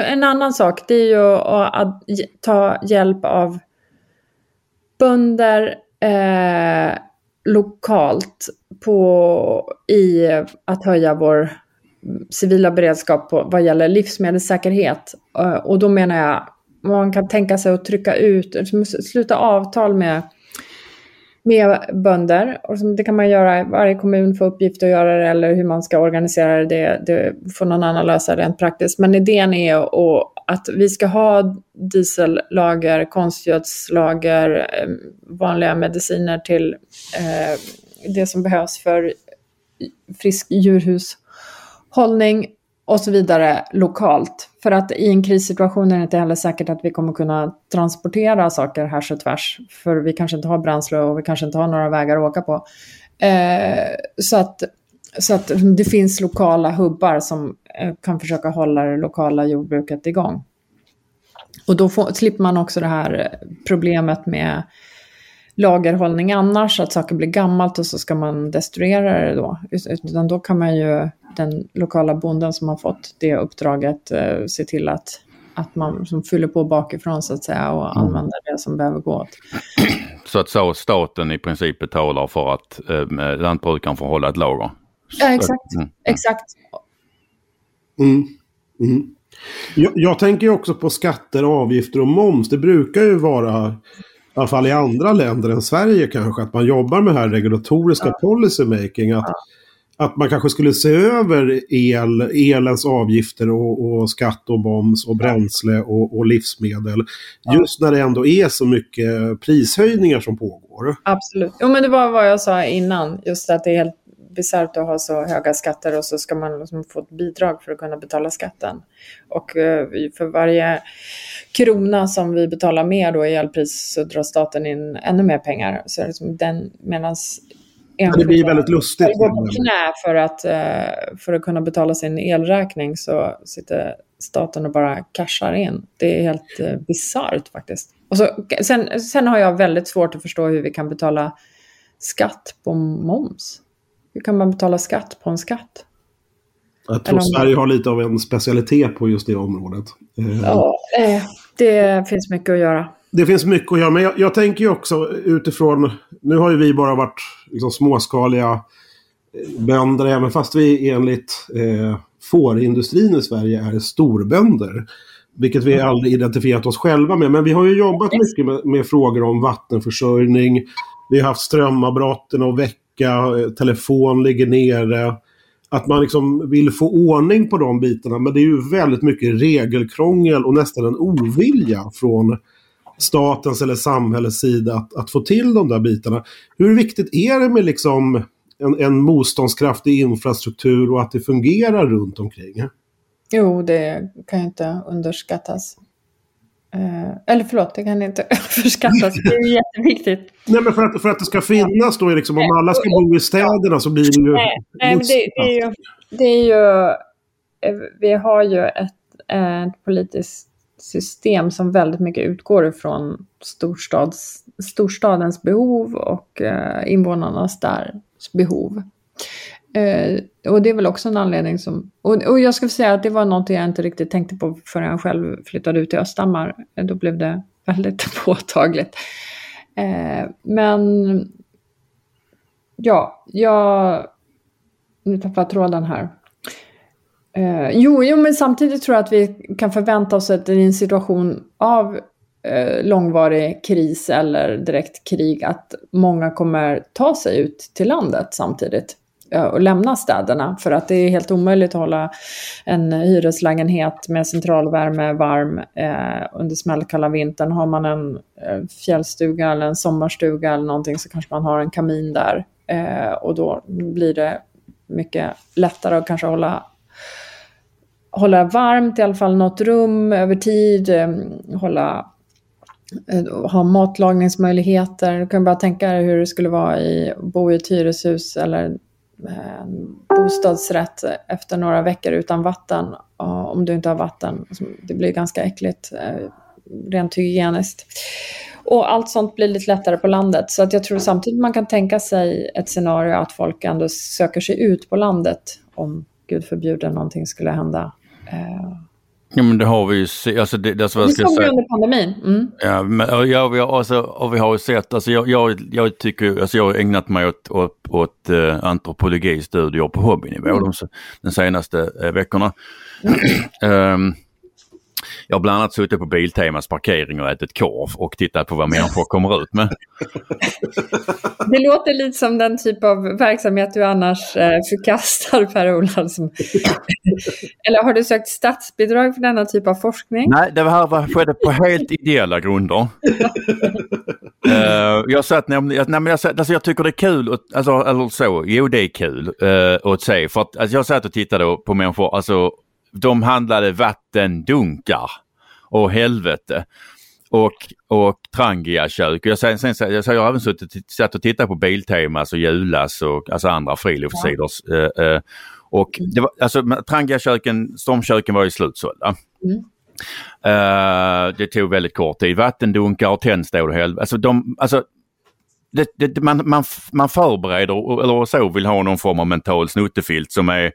en annan sak det är ju att, ta hjälp av bönder eh, lokalt på, i att höja vår civila beredskap på, vad gäller livsmedelssäkerhet. Eh, och då menar jag, man kan tänka sig att trycka ut, sluta avtal med med bönder. Och det kan man göra, varje kommun får uppgift att göra det eller hur man ska organisera det, det, får någon annan lösa rent praktiskt. Men idén är att, vi ska ha diesellager, konstgödslager, eh, vanliga mediciner till eh, det som behövs för frisk djurhushållning och så vidare lokalt. För att i en krissituation är det inte heller säkert att vi kommer kunna transportera saker här och tvärs. För vi kanske inte har bränsle och vi kanske inte har några vägar att åka på. Eh, så, att, så att det finns lokala hubbar som eh, kan försöka hålla det lokala jordbruket igång. Och då får, slipper man också det här problemet med lagerhållning annars, att saker blir gammalt och så ska man destruera det då. Utan då kan man ju, den lokala bonden som har fått det uppdraget, eh, se till att, att man som fyller på bakifrån så att säga och använder det som behöver gå åt. Så att så staten i princip betalar för att eh, lantbrukaren får hålla ett lager. Ja, exakt. Mm. Exakt. Mm. Mm. Jag, jag tänker ju också på skatter, avgifter och moms. Det brukar ju vara, i alla fall i andra länder än Sverige kanske, att man jobbar med det här regulatoriska policy making. Att, att man kanske skulle se över el, elens avgifter och, och skatt och moms och bränsle och, och livsmedel. Just när det ändå är så mycket prishöjningar som pågår. Absolut. Jo, men det var vad jag sa innan. Just att det är helt bisarrt att ha så höga skatter och så ska man liksom få ett bidrag för att kunna betala skatten. Och eh, för varje krona som vi betalar mer då i elpris så drar staten in ännu mer pengar. Så är det som den, medans Det blir väldigt lustigt. går på knä för att, eh, för att kunna betala sin elräkning så sitter staten och bara cashar in. Det är helt eh, bisarrt faktiskt. Och så, sen, sen har jag väldigt svårt att förstå hur vi kan betala skatt på moms? Hur kan man betala skatt på en skatt? Jag tror Sverige har lite av en specialitet på just det området. Eh, ja, det finns mycket att göra. Det finns mycket att göra, men jag, jag tänker ju också utifrån... Nu har ju vi bara varit liksom, småskaliga eh, bönder, även fast vi enligt eh, fårindustrin i Sverige är storbönder. Vilket vi aldrig identifierat oss själva med. Men vi har ju jobbat mycket med, med frågor om vattenförsörjning. Vi har haft strömavbrott och vecka, telefon ligger nere att man liksom vill få ordning på de bitarna. Men det är ju väldigt mycket regelkrångel och nästan en ovilja från statens eller samhällets sida att, att få till de där bitarna. Hur viktigt är det med liksom en, en motståndskraftig infrastruktur och att det fungerar runt omkring? Jo, det kan ju inte underskattas. Eh, eller förlåt, det kan inte överskattas. Det är jätteviktigt. Nej, men för att, för att det ska finnas då, liksom, om alla ska bo i städerna så blir det ju... Nej, nej det, det, är ju, det är ju... Eh, vi har ju ett, ett politiskt system som väldigt mycket utgår ifrån storstads, storstadens behov och eh, invånarnas där behov. Eh, och det är väl också en anledning som... Och, och jag ska säga att det var något jag inte riktigt tänkte på förrän jag själv flyttade ut till Östhammar. Då blev det väldigt påtagligt. Eh, men... Ja, jag... Nu tappade jag tråden här. Eh, jo, jo, men samtidigt tror jag att vi kan förvänta oss att i en situation av eh, långvarig kris eller direkt krig att många kommer ta sig ut till landet samtidigt eh, och lämna städerna för att det är helt omöjligt att hålla en hyreslägenhet med centralvärme varm eh, under smällkalla vintern. Har man en eh, fjällstuga eller en sommarstuga eller någonting så kanske man har en kamin där eh, och då blir det mycket lättare att kanske hålla hålla varmt i alla fall något rum över tid, eh, hålla eh, ha matlagningsmöjligheter. Du kan bara tänka dig hur det skulle vara i bo i ett hyreshus eller eh, bostadsrätt efter några veckor utan vatten. Om du inte har vatten. Alltså, det blir ganska äckligt rent hygieniskt. Och allt sånt blir lite lättare på landet. Så att jag tror samtidigt man kan tänka sig ett scenario att folk ändå söker sig ut på landet om gud förbjude någonting skulle hända. Eh, Ja men det har vi ju alltså det, alltså vad det såg vi under pandemin. Mm. Ja, men, ja vi, har, alltså, och vi har ju sett, alltså jag, jag, jag tycker, alltså jag har ägnat mig åt, åt, åt uh, antropologistudier på hobbynivå mm. de, de senaste uh, veckorna. Mm. um, Jag har bland annat suttit på Biltemas parkering och ätit korv och tittat på vad människor kommer ut med. Det låter lite som den typ av verksamhet du annars eh, förkastar Per-Ola. Som... Eller har du sökt statsbidrag för denna typ av forskning? Nej, det här var, skedde på helt ideella grunder. uh, jag satt, nej, men jag, satt, alltså jag tycker det är kul, alltså, eller så, jo det är kul uh, att se. För att alltså, jag satt och tittade på människor, alltså de handlade vattendunkar och helvete och, och Trangia-kök. Jag, sen, sen, jag, jag har även suttit satt och tittat på Biltemas och Julas och alltså andra friluftssidor. Ja. Eh, eh, och det var, alltså, Trangia-köken, stormköken var ju slutsålda. Mm. Uh, det tog väldigt kort tid. Vattendunkar och tändstål och helvete. Alltså, de, alltså det, det, man, man, man förbereder eller så vill ha någon form av mental snuttefilt som är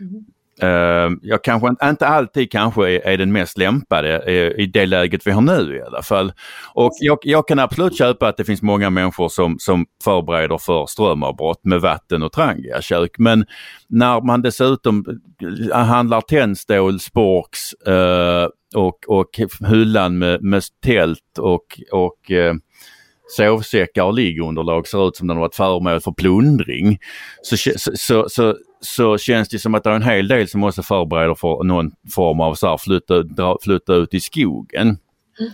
mm. Uh, jag kanske inte alltid kanske är, är den mest lämpade uh, i det läget vi har nu i alla fall. Och jag, jag, kan absolut köpa att det finns många människor som, som förbereder för strömavbrott med vatten och trangiakök. Men när man dessutom eh, handlar tändstål, sporks uh, och, och hyllan med, med tält och, och sovsäckar och liggunderlag ser ut som den varit föremål för plundring. Så, så, så, så, så känns det som att det är en hel del som måste förbereda för någon form av så här, flytta, dra, flytta ut i skogen. Mm.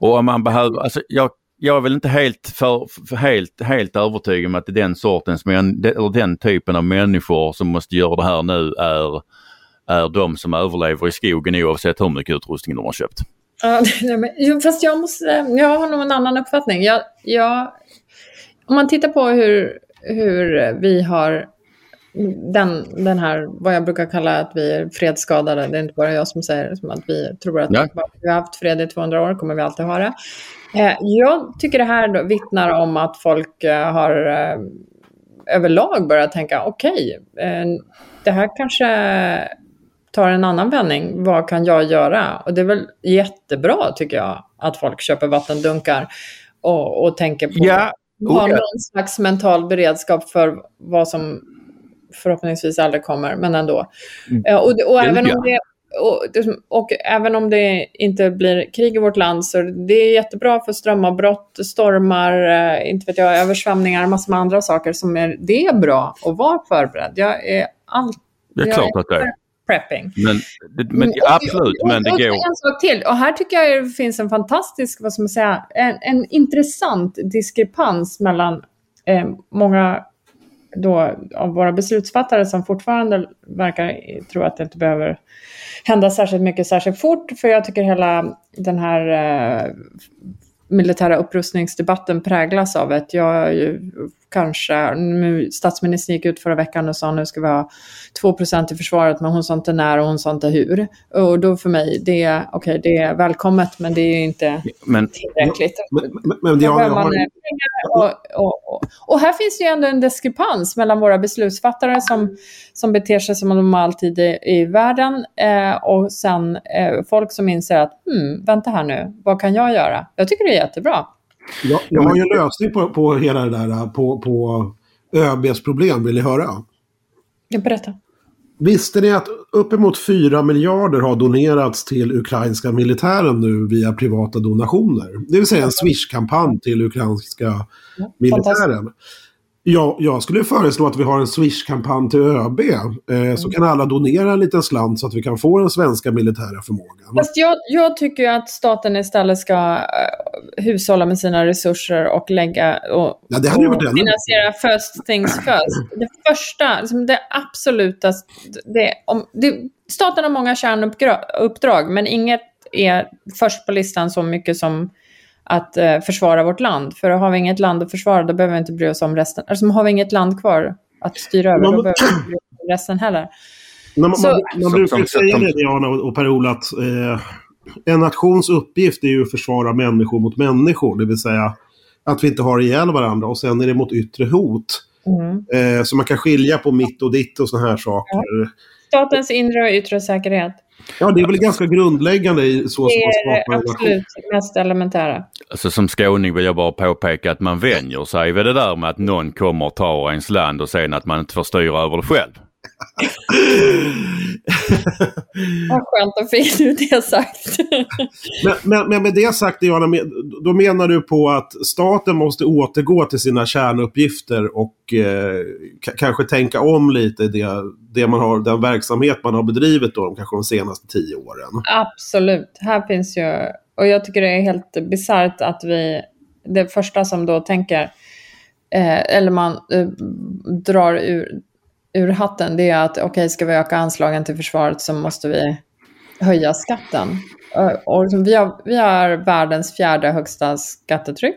Och om man behöver, alltså jag, jag är väl inte helt, för, för, helt, helt övertygad om att det är den sortens, eller den typen av människor som måste göra det här nu är, är de som överlever i skogen oavsett hur mycket utrustning de har köpt. Ja, fast jag, måste, jag har nog en annan uppfattning. Jag, jag, om man tittar på hur, hur vi har den, den här, vad jag brukar kalla att vi är fredsskadade. Det är inte bara jag som säger det, som att vi tror att Ja. vi har haft fred i 200 år, kommer vi alltid ha det. Eh, jag tycker det här då vittnar om att folk eh, har eh, överlag börjat tänka, okej, eh, det här kanske tar en annan vändning. Vad kan jag göra? Och det är väl jättebra, tycker jag, att folk köper vattendunkar och, och tänker på Ja, oh ja. någon slags mental beredskap för vad som förhoppningsvis aldrig kommer, men ändå. Eh, Och, och, även om det, och, och även om det inte blir krig i vårt land så det är jättebra för strömavbrott, stormar, eh, inte vet jag, översvämningar, massor med andra saker som är, det är bra att vara förberedd. Jag är allt Det är klart att det är. prepping. Men, men Och- absolut, och- men det går. En sak till, och här tycker jag det finns en fantastisk, vad ska man säga, en, en intressant diskrepans mellan eh, många då, av våra beslutsfattare som fortfarande verkar tro att det inte behöver hända särskilt mycket särskilt fort. För jag tycker hela den här eh, militära upprustningsdebatten präglas av ett, jag är ju kanske, nu, statsministern gick ut förra veckan och sa nu ska vi ha 2% i försvaret, men hon sa inte när och hon sa inte hur. Och då för mig, det är, okej, det är välkommet, men det är ju inte Men tillräckligt. Men, men, men man pengar och, och, och, och här finns det ju ändå en diskrepans mellan våra beslutsfattare som, som beter sig som de alltid är i världen eh, och sen eh, folk som inser att hmm, vänta här nu, vad kan jag göra? Jag tycker det är jättebra. Jag, jag har ju en lösning på, på hela det där, på, på ÖBs problem. Vill ni höra? Jag berätta. Visste ni att uppemot 4 miljarder har donerats till ukrainska militären nu via privata donationer? Det vill säga en Swish-kampanj till ukrainska militären. Ja, jag skulle föreslå att vi har en Swish-kampanj till ÖB. Eh, så kan alla donera en liten slant så att vi kan få den svenska militära förmågan. Fast jag, jag tycker att staten istället ska eh, hushålla med sina resurser och lägga och, Ja, det hade varit och ännu- finansiera first things first. Det första, liksom det absoluta, det, om, det, staten har många kärnuppdrag men inget är först på listan så mycket som att eh, försvara vårt land. För har vi inget land att försvara då behöver vi inte bry oss om resten. Alltså har vi inget land kvar att styra över Ja, då behöver vi inte bry oss om resten heller. Man, Så- man, man Som- brukar säga det, Diana och och Per-Ola, att eh, en nations uppgift är ju att försvara människor mot människor. Det vill säga att vi inte har ihjäl varandra. Och sen är det mot yttre hot. Mm. Eh, så man kan skilja på mitt och ditt och sådana här saker. Statens inre och yttre säkerhet. Ja, det är väl ganska grundläggande i så Det som man är det skapar en nation. absolut mest elementära. Alltså som skåning vill jag bara påpeka att man vänjer sig vid det där med att någon kommer och tar ens land och sen att man inte får styra över det själv. Vad skönt att fick du det sagt. Men, men, men med det sagt, Diana, då menar du på att staten måste återgå till sina kärnuppgifter och eh, kanske tänka om lite det, det man har, den verksamhet man har bedrivit då, kanske de senaste tio åren. absolut. Här finns ju... Och jag tycker det är helt bisarrt att vi... Det första som då tänker, eh, eller man eh, drar ur, ur hatten, det är att okej, ska vi öka anslagen till försvaret så måste vi höja skatten. Eh, och liksom, vi, har, vi har världens fjärde högsta skattetryck.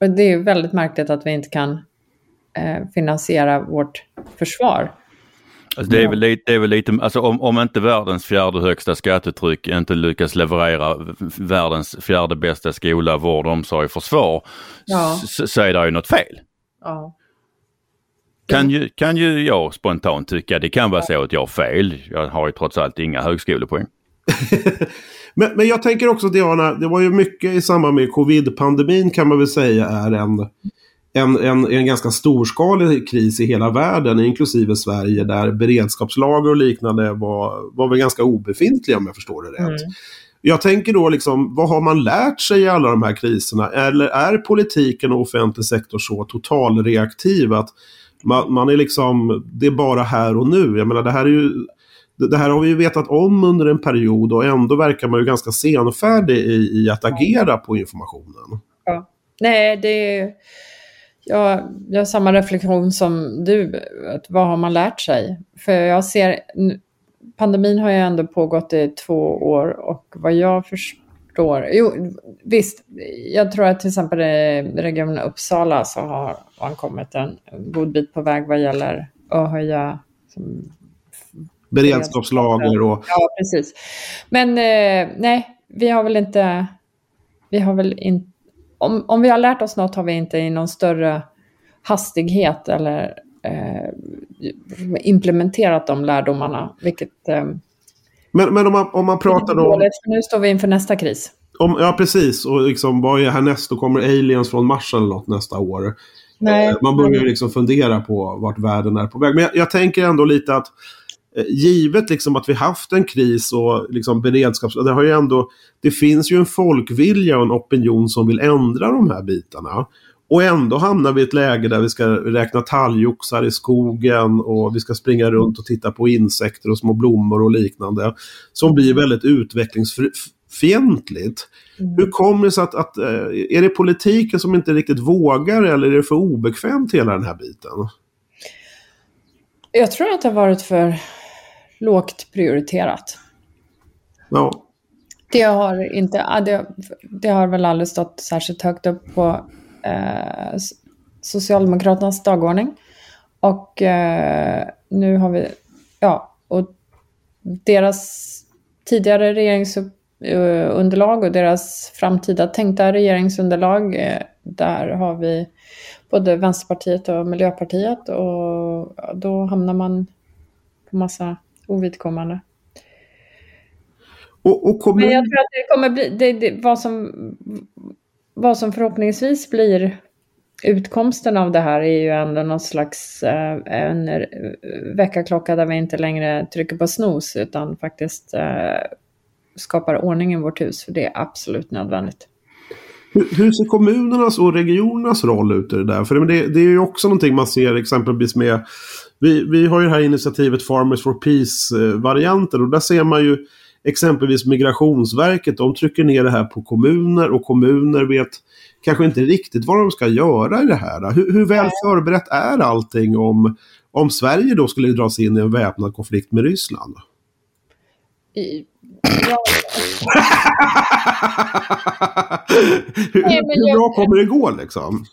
Och det är väldigt märkligt att vi inte kan eh, finansiera vårt försvar. Alltså det, är väl lite, det är väl lite, alltså om, om inte världens fjärde högsta skattetryck inte lyckas leverera världens fjärde bästa skola, vård, omsorg, försvar Ja. så, så är det ju något fel. Ja. Kan ju, kan ju jag spontant tycka. Det kan vara så att jag har fel. Jag har ju trots allt inga högskolepoäng. Men, men jag tänker också Diana, det var ju mycket i samband med covid-pandemin kan man väl säga är en, en, en, en ganska storskalig kris i hela världen, inklusive Sverige, där beredskapslager och liknande var, var väl ganska obefintliga om jag förstår det rätt. Jag tänker då liksom, vad har man lärt sig i alla de här kriserna? Eller är politiken och offentlig sektor så totalreaktiv att man, man är liksom, det är bara här och nu. Jag menar det här är ju det, här har vi ju vetat om under en period och ändå verkar man ju ganska senfärdig i, i att agera på informationen. Ja. Nej, det är... Jag, jag har samma reflektion som du. Att vad har man lärt sig? För jag ser... Pandemin har ju ändå pågått i två år och vad jag förstår... Jo, visst. Jag tror att till exempel i regionen Uppsala så har man kommit en god bit på väg vad gäller att höja som, Beredskapslager och... Ja, precis. Men eh, nej, vi har väl inte... Vi har väl inte... Om, om vi har lärt oss något har vi inte i någon större hastighet eller eh, implementerat de lärdomarna, vilket... Eh, men, men om man, om man pratar om... Nu står vi inför nästa kris. Om, ja, precis. Och liksom, vad är härnäst? Då kommer aliens från Mars eller något nästa år. Nej. Eh, man börjar liksom fundera på vart världen är på väg. Men jag, jag tänker ändå lite att eh, givet liksom att vi haft en kris och liksom beredskaps... Det, har ju ändå, det finns ju en folkvilja och en opinion som vill ändra de här bitarna. Och ändå hamnar vi i ett läge där vi ska räkna talgoxar i skogen och vi ska springa runt och titta på insekter och små blommor och liknande. Som blir väldigt utvecklingsfientligt. Mm. Hur kommer det sig att, att, eh, är det politiken som inte riktigt vågar eller är det för obekvämt hela den här biten? Jag tror att det har varit för lågt prioriterat. Ja. Det har, inte, det, det har väl aldrig stått särskilt högt upp på eh, Socialdemokraternas dagordning. Och eh, nu har vi, ja, och deras tidigare regeringsunderlag och deras framtida tänkta regeringsunderlag, eh, där har vi både Vänsterpartiet och Miljöpartiet och då hamnar man på massa ovidkommande. Och, och kommer... Men jag tror att det kommer bli, det, det, vad som vad som förhoppningsvis blir utkomsten av det här är ju ändå någon slags eh, en eh, väckarklocka där vi inte längre trycker på snooze utan faktiskt eh, skapar ordning i vårt hus, för det är absolut nödvändigt. Hur, hur ser kommunernas och regionernas roll ut i det där? För det, det är ju också någonting man ser exempelvis med vi, vi har ju det här initiativet Farmers for Peace-varianten eh, och där ser man ju exempelvis Migrationsverket, de trycker ner det här på kommuner och kommuner vet kanske inte riktigt vad de ska göra i det här. Hur, hur väl förberett är allting om, om Sverige då skulle dras in i en väpnad konflikt med Ryssland? I, ja. hur, hur bra kommer det gå liksom?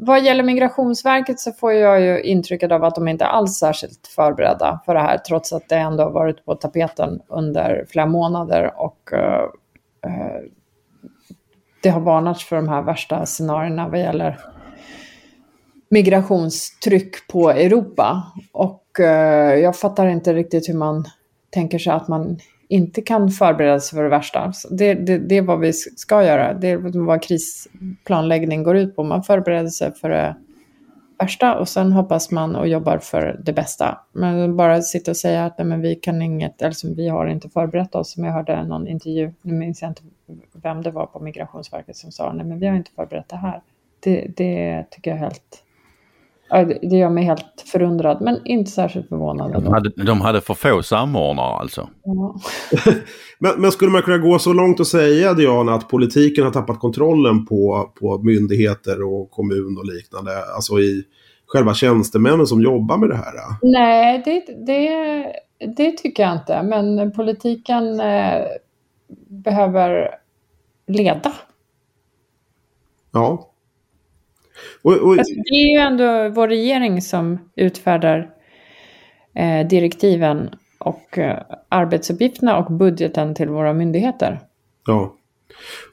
Vad gäller Migrationsverket så får jag ju intrycket av att de inte alls är särskilt förberedda för det här, trots att det ändå har varit på tapeten under flera månader och eh, eh, det har varnats för de här värsta scenarierna vad gäller migrationstryck på Europa. Och eh, jag fattar inte riktigt hur man tänker sig att man inte kan förbereda sig för det värsta. Det, det, det är vad vi ska göra. Det är vad krisplanläggning går ut på. Man förbereder sig för det värsta och sen hoppas man och jobbar för det bästa. Men bara sitta och säga att nej, men vi kan inget, eller vi har inte förberett oss. Som jag hörde någon intervju, nu minns jag inte vem det var på Migrationsverket som sa, nej men vi har inte förberett det här. Det, det tycker jag är helt det gör mig helt förundrad, men inte särskilt förvånad. De hade, de hade för få samordnare alltså. Ja. men, men, skulle man kunna gå så långt och säga, Diana, att politiken har tappat kontrollen på, på myndigheter och kommun och liknande? Alltså i själva tjänstemännen som jobbar med det här? Nej, det, det, det tycker jag inte. Men politiken eh, behöver leda. Ja, och, och... Alltså, det är ju ändå vår regering som utfärdar eh, direktiven och eh, arbetsuppgifterna och budgeten till våra myndigheter. Ja.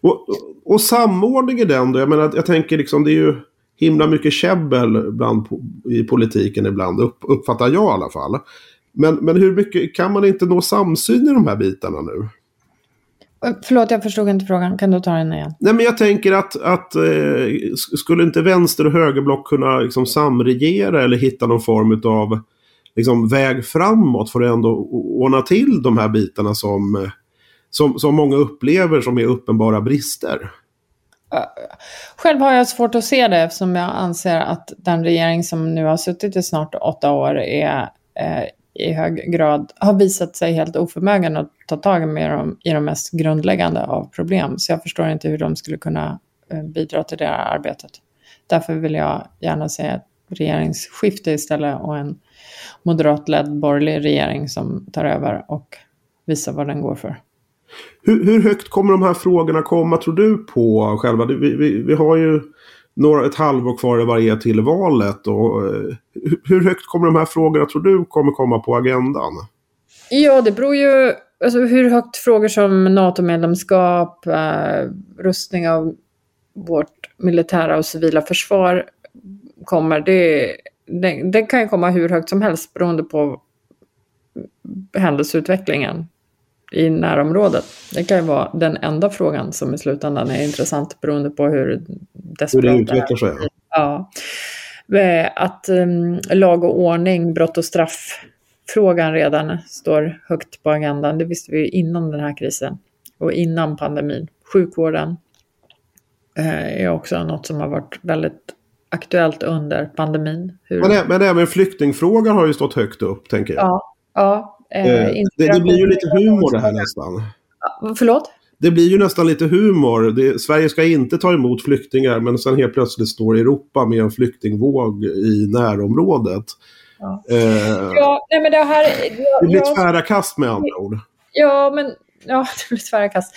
Och, och samordning i den då? Jag menar, jag tänker liksom det är ju himla mycket käbbel bland, i politiken ibland, upp, uppfattar jag i alla fall. Men, men hur mycket kan man inte nå samsyn i de här bitarna nu? Förlåt, jag förstod inte frågan. Kan du ta den igen? Nej, men jag tänker att, att eh, skulle inte vänster och högerblock kunna liksom, samregera eller hitta någon form av liksom, väg framåt för att ändå ordna till de här bitarna som, som, som många upplever som är uppenbara brister? Själv har jag svårt att se det eftersom jag anser att den regering som nu har suttit i snart åtta år är eh, i hög grad har visat sig helt oförmögen att ta tag med dem i de mest grundläggande av problem. Så jag förstår inte hur de skulle kunna eh, bidra till det här arbetet. Därför vill jag gärna se ett regeringsskifte istället och en moderatledd borgerlig regering som tar över och visar vad den går för. Hur, hur högt kommer de här frågorna komma tror du på själva? Vi, vi, vi har ju några, ett halvår kvar att vad det till valet. Och, hur- hur högt kommer de här frågorna tror du kommer komma på agendan? Ja, det beror ju alltså, hur högt frågor som NATO-medlemskap, eh, rustning av vårt militära och civila försvar kommer. Det, det, det kan ju komma hur högt som helst beroende på händelseutvecklingen i närområdet. Det kan ju vara den enda frågan som i slutändan är intressant beroende på hur Hur desperat det är. utvecklar sig? Ja. Eh, Att um, lag och ordning, brott och strafffrågan redan står högt på agendan. Det visste vi ju innan den här krisen och innan pandemin. Sjukvården eh, är också något som har varit väldigt aktuellt under pandemin. Hur, Men, men även flyktingfrågan har ju stått högt upp, tänker jag. ja, ja, eh, Eh, det, det blir ju lite humor det här nästan. Förlåt? Det blir ju nästan lite humor. Det, Sverige ska inte ta emot flyktingar men sen helt plötsligt står Europa med en flyktingvåg i närområdet. Ja. Eh, Ja, nej men det här... det blir jag- tvära kast med andra ord. Ja, men ja, det blir tvära kast.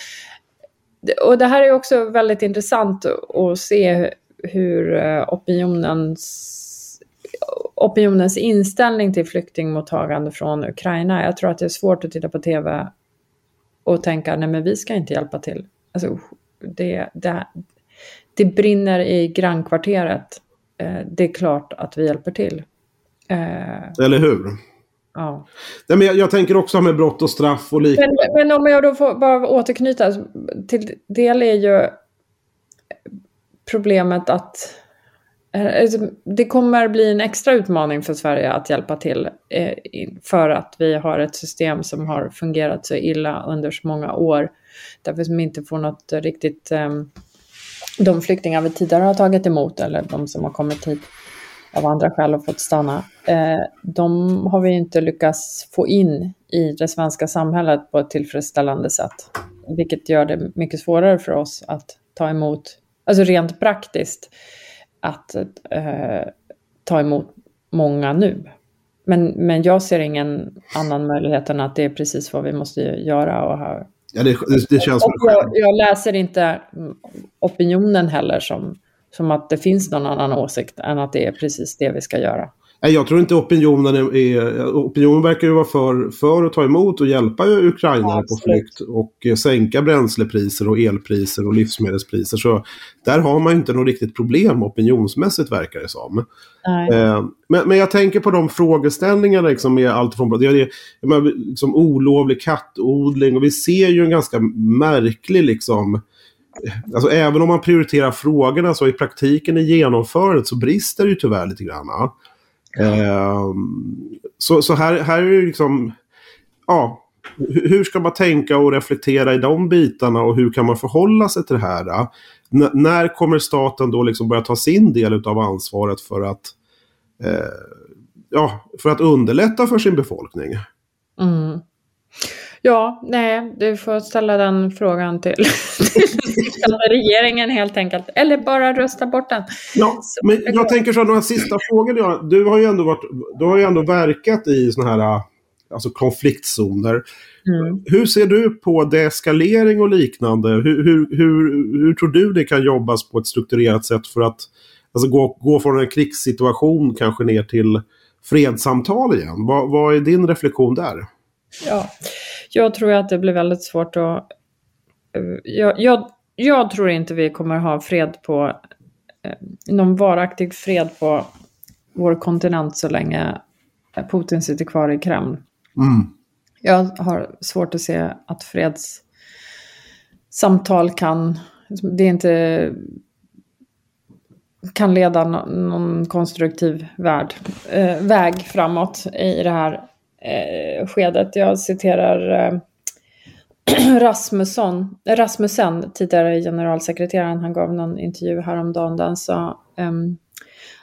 Och det här är också väldigt intressant att se hur eh, opinionens, opinionens inställning till flyktingmottagande från Ukraina. Jag tror att det är svårt att titta på tv och tänka, nej men vi ska inte hjälpa till. Alltså, det, det, det brinner i grannkvarteret. Eh, Det är klart att vi hjälper till. Eh, Eller hur? Ja. Nej, men jag, jag tänker också med brott och straff och liknande. Men, men om jag då får bara återknyta till del är ju problemet att alltså, Eh, alltså, det kommer bli en extra utmaning för Sverige att hjälpa till eh, för att vi har ett system som har fungerat så illa under så många år. Därför som vi inte får något riktigt... Ehm, de flyktingar vi tidigare har tagit emot eller de som har kommit hit av andra skäl och fått stanna, eh, de har vi inte lyckats få in i det svenska samhället på ett tillfredsställande sätt. Vilket gör det mycket svårare för oss att ta emot, alltså rent praktiskt, att eh, ta emot många nu. Men, men jag ser ingen annan möjlighet än att det är precis vad vi måste göra. Och ha, Ja, det, det, det känns och jag, jag läser inte opinionen heller som, som att det finns någon annan åsikt än att det är precis det vi ska göra. Nej, jag tror inte opinionen är, är... Opinionen verkar ju vara för, för att ta emot och hjälpa ukrainare på flykt och eh, sänka bränslepriser och elpriser och livsmedelspriser. Så där har man ju inte något riktigt problem opinionsmässigt verkar det som. Eh, men, men jag tänker på de frågeställningarna liksom med allt från det, menar, liksom olovlig kattodling och vi ser ju en ganska märklig liksom Alltså även om man prioriterar frågorna så i praktiken i genomförandet så brister det ju tyvärr lite grann. Ehm, så, så här, här är det liksom, ja, hur hur ska man tänka och reflektera i de bitarna och hur kan man förhålla sig till det här? N- när kommer staten då liksom börja ta sin del av ansvaret för att, eh, ja, för att underlätta för sin befolkning? Mm. Ja, nej, du får ställa den frågan till, till regeringen helt enkelt. Eller bara rösta bort den. Ja, Så- men jag tänker så här, några sista frågor. Du har ju ändå, varit, du har ju ändå verkat i såna här alltså konfliktzoner. Mm. Hur ser du på deeskalering och liknande? Hur, hur, hur, hur tror du det kan jobbas på ett strukturerat sätt för att alltså, gå, gå från en krigssituation kanske ner till fredssamtal igen? Vad, vad är din reflektion där? Ja, jag tror att det blir väldigt svårt att... Jag, jag, jag tror inte vi kommer ha fred på... eh, Någon varaktig fred på vår kontinent så länge Putin sitter kvar i Kreml. Mm. Jag har svårt att se att fredssamtal kan... Det är inte kan leda någon konstruktiv värld, eh, väg framåt i det här eh, skedet. Jag citerar eh, Rasmusson, Rasmussen, tidigare generalsekreteraren, han gav någon intervju häromdagen där han sa ehm,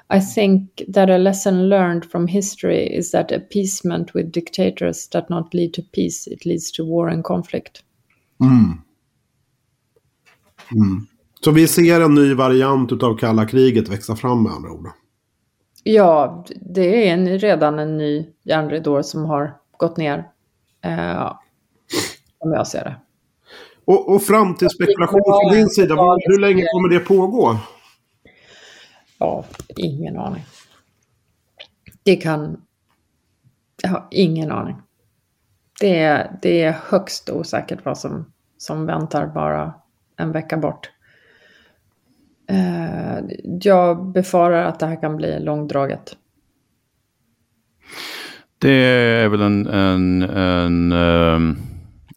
I think that a lesson learned from history is that appeasement with dictators does not lead to peace, it leads to war and conflict. Mm. Mm. Så vi ser en ny variant av kalla kriget växa fram med andra ord. Ja, det är en, redan en ny järnridå som har gått ner. Eh, om jag ser det. Och, och framtidsspekulation från din sida, hur länge kommer det pågå? Ja, ingen aning. Det kan... Jag har ingen aning. Det är, det är högst osäkert vad som, som väntar bara en vecka bort. Eh, jag befarar att det här kan bli långdraget. Det är väl en, en, en uh,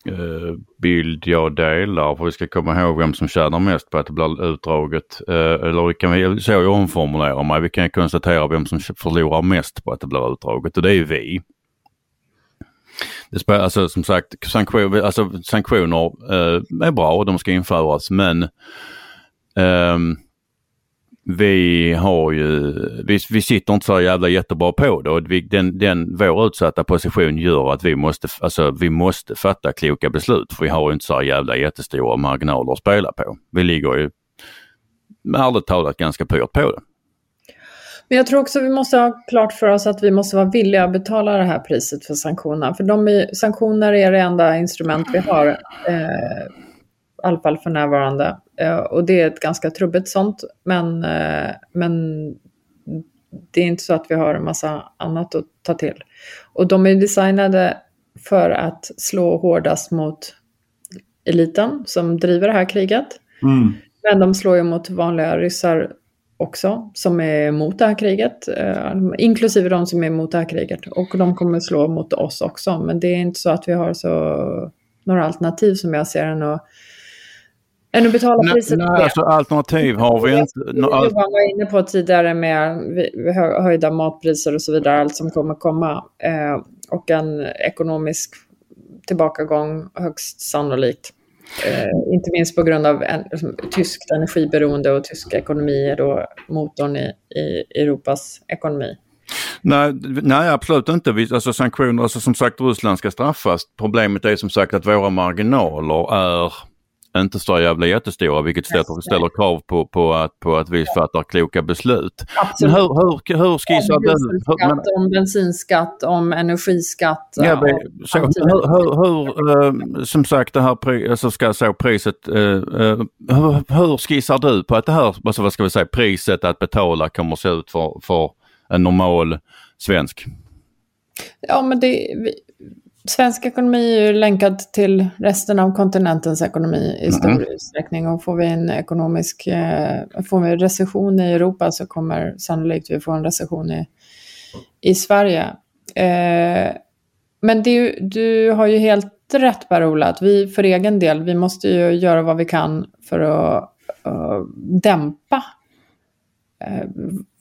Eh, bild jag delar. För vi ska komma ihåg vem som tjänar mest på att det blir utdraget. Eh, eller eller kan vi, så jag omformulerar mig, vi kan konstatera vem som förlorar mest på att det blir utdraget och det är vi. Det spelar, alltså som sagt sanktion, alltså, sanktioner eh, är bra och de ska införas men eh, vi har ju, vi, vi sitter inte så jävla jättebra på det och vi, den, den, vår utsatta position gör att vi måste, alltså, vi måste fatta kloka beslut för vi har inte så jävla jättestora marginaler att spela på. Vi ligger ju ärligt talat ganska pyrt på det. Men jag tror också vi måste ha klart för oss att vi måste vara villiga att betala det här priset för sanktionerna. För de är, sanktioner är det enda instrument vi har, eh, i alla fall för närvarande. Eh, och det är ett ganska trubbigt sånt, men, eh, men det är inte så att vi har en massa annat att ta till. Och de är designade för att slå hårdast mot eliten som driver det här kriget. Mm. Men de slår ju mot vanliga ryssar också som är emot det här kriget, eh, inklusive de som är emot det här kriget. Och de kommer slå mot oss också, men det är inte så att vi har så några alternativ som jag ser än att än att betala priset nej, nej, alltså alternativ har vi inte. Johan var inne på tidigare med höjda matpriser och så vidare, allt som kommer komma. Eh, och en ekonomisk tillbakagång högst sannolikt. Eh, inte minst på grund av en, liksom, tyskt energiberoende och tysk ekonomi är då motorn i, i Europas ekonomi. Nej, nej absolut inte. Vi, alltså sanktioner, alltså som sagt Ryssland ska straffas. Problemet är som sagt att våra marginaler är inte så jävla jättestora vilket ställer, ställer krav på, på, att, på att vi fattar kloka beslut. Absolut. Men hur, hur, hur du... Men, om bensinskatt, om energiskatt. Ja, men, så, hur, hur, hur uh, som sagt det här alltså ska så priset, uh, uh, hur, hur skissar du på att det här, alltså, vad ska vi säga, priset att betala kommer att se ut för, för en normal svensk? Ja men det, svensk ekonomi är ju länkad till resten av kontinentens ekonomi i stor mm. utsträckning. Och får vi en ekonomisk, eh, får vi recession i Europa så kommer sannolikt vi få en recession i, i Sverige. Eh, men det, du har ju helt rätt Per-Ola, att vi för egen del, vi måste ju göra vad vi kan för att uh, dämpa uh,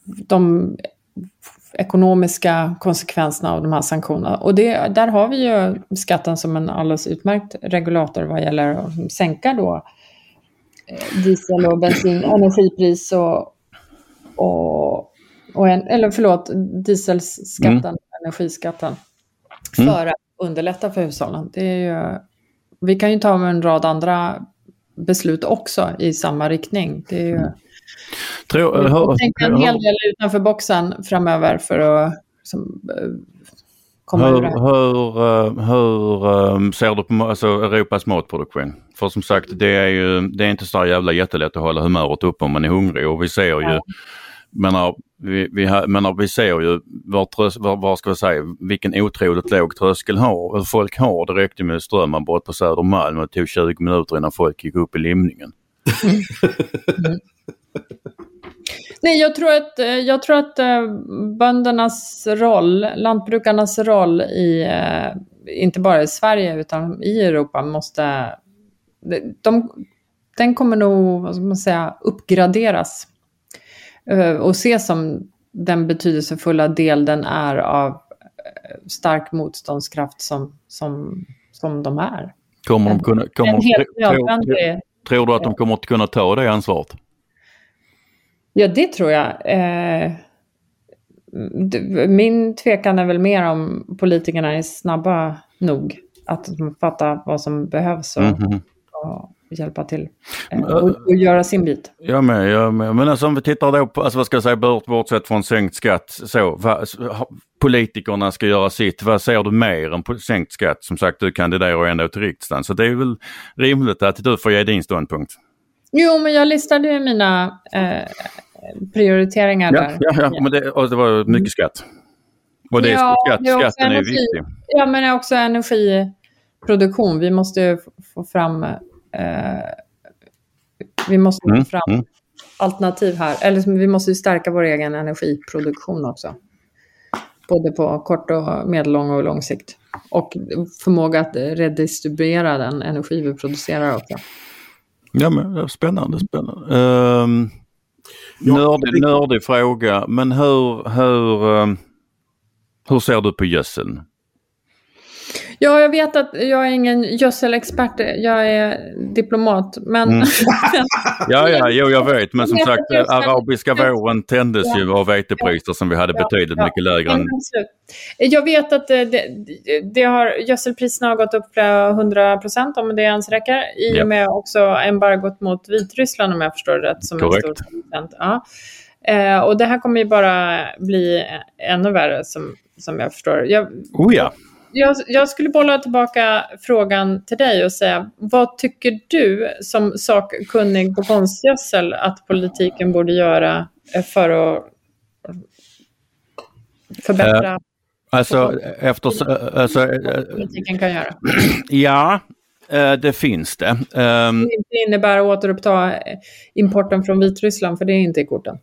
de ekonomiska konsekvenserna av de här sanktionerna. Och det, där har vi ju skatten som en alldeles utmärkt regulator vad gäller att sänka då eh, diesel och bensin, energipris och, och, och en, eller förlåt, dieselskatten, mm. energiskatten, mm. för att underlätta för hushållen. Det är ju, vi kan ju ta en rad andra beslut också i samma riktning. Det är ju, mm. Tror, vi får tänka en hel del utanför boxen framöver för att som, eh, komma hur, hur, uh, hur um, ser du på alltså, Europas matproduktion? För som sagt, det är ju det är inte så jävla jättelätt att hålla humöret uppe om man är hungrig och vi ser ju ja. menar, vi, vi, menar, vi ser ju var, var ska vi säga, vilken otroligt låg tröskel har, folk har. Det räckte med strömavbrott på Södermalm och det tog 20 minuter innan folk gick upp i limningen. Mm. Nej, jag tror att, eh, jag tror att eh, böndernas roll, lantbrukarnas roll i, eh, inte bara i Sverige utan i Europa måste, de, den kommer nog, vad ska man säga, uppgraderas och ses som den betydelsefulla del den är av stark motståndskraft som, som, som de är. Kommer de kunna, kommer, tror, tror, tror du att de kommer att kunna ta det ansvaret? Ja, det tror jag. Eh, min tvekan är väl mer om politikerna är snabba nog att fatta vad som behövs och, mm -hmm. och hjälpa till eh, och, och, göra sin bit. Jag med, jag med. Men alltså om vi tittar då på, alltså vad ska jag säga, bort, bortsett från sänkt skatt, så, vad, politikerna ska göra sitt. Vad ser du mer än sänkt skatt? Som sagt, du kandiderar ändå till riksdagen, så det är väl rimligt att du får ge din ståndpunkt. Jo, men jag listade ju mina eh, prioriteringar Ja, där. ja, ja men det, och det var mycket skatt. Och det, Ja, skatt, det är skatten är energi. viktig. Ja, men också energiproduktion. Vi måste ju få- fram... Eh, vi måste Mm, få fram mm. alternativ här. Eller vi måste ju stärka vår egen energiproduktion också. Både på kort och medellång och lång sikt. Och förmåga att redistribuera den energi vi producerar också. Ja, men, spännande, spännande. Um, nördig, nördig fråga, men hur, hur, ehm, hur ser du på gödseln? Ja, jag vet att jag är ingen gödselexpert. Jag är diplomat. Men Mm. Ja, ja, jo, jag vet, men som sagt, arabiska våren tändes Ja. ju av vetepriser som vi hade Ja, betydligt ja. mycket lägre än... Jag vet att det, det, det har, gödselpriserna har gått upp flera hundra procent om det ens räcker. I och med också embargot mot Vitryssland om jag förstår det rätt. Som Korrekt. En stor ja. eh, och det här kommer ju bara bli ännu värre som, som jag förstår. Jag, Oh ja, jag, jag skulle bolla tillbaka frågan till dig och säga, vad tycker du som sakkunnig på konstgödsel att politiken borde göra eh, för att förbättra alltså efter... Alltså, eh, politiken kan göra? ja, eh, det finns det. Ehm, Det inte innebär att återuppta eh, importen från Vitryssland, för det är inte i korten.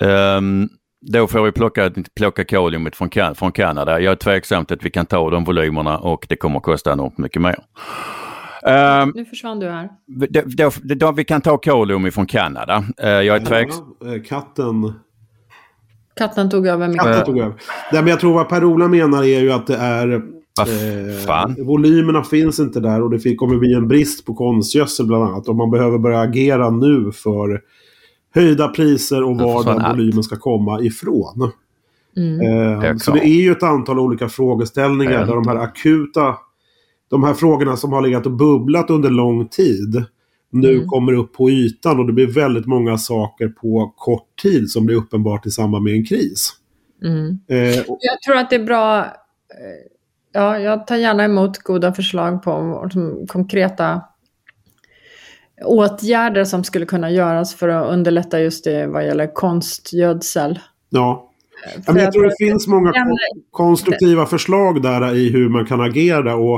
Ehm, då får vi plocka, plocka koliumet från, kan, från Kanada. Jag är tveksam till att vi kan ta de volymerna och det kommer att kosta enormt mycket mer. Ehm, Nu försvann du här. då, då, då, vi kan ta kolium från Kanada. Eh, jag är tveksam. Eh, katten, Katten tog över mycket. katten tog över. Nej, men jag tror vad Per-Ola menar är ju att det är... Eh, fan? volymerna finns inte där och det kommer bli en brist på konstgödsel bland annat. Och man behöver börja agera nu för höjda priser och var den allt. volymen ska komma ifrån. Mm. Eh, så det är ju ett antal olika frågeställningar där de här akuta, de här frågorna som har legat och bubblat under lång tid nu Mm. kommer upp på ytan och det blir väldigt många saker på kort tid som blir uppenbart i samband med en kris. Mm. Eh, och, Jag tror att det är bra. eh, Ja, jag tar gärna emot goda förslag på som, konkreta åtgärder som skulle kunna göras för att underlätta just det vad gäller konstgödsel. ja. För men jag jag tror det finns många konstruktiva förslag där i hur man kan agera. Och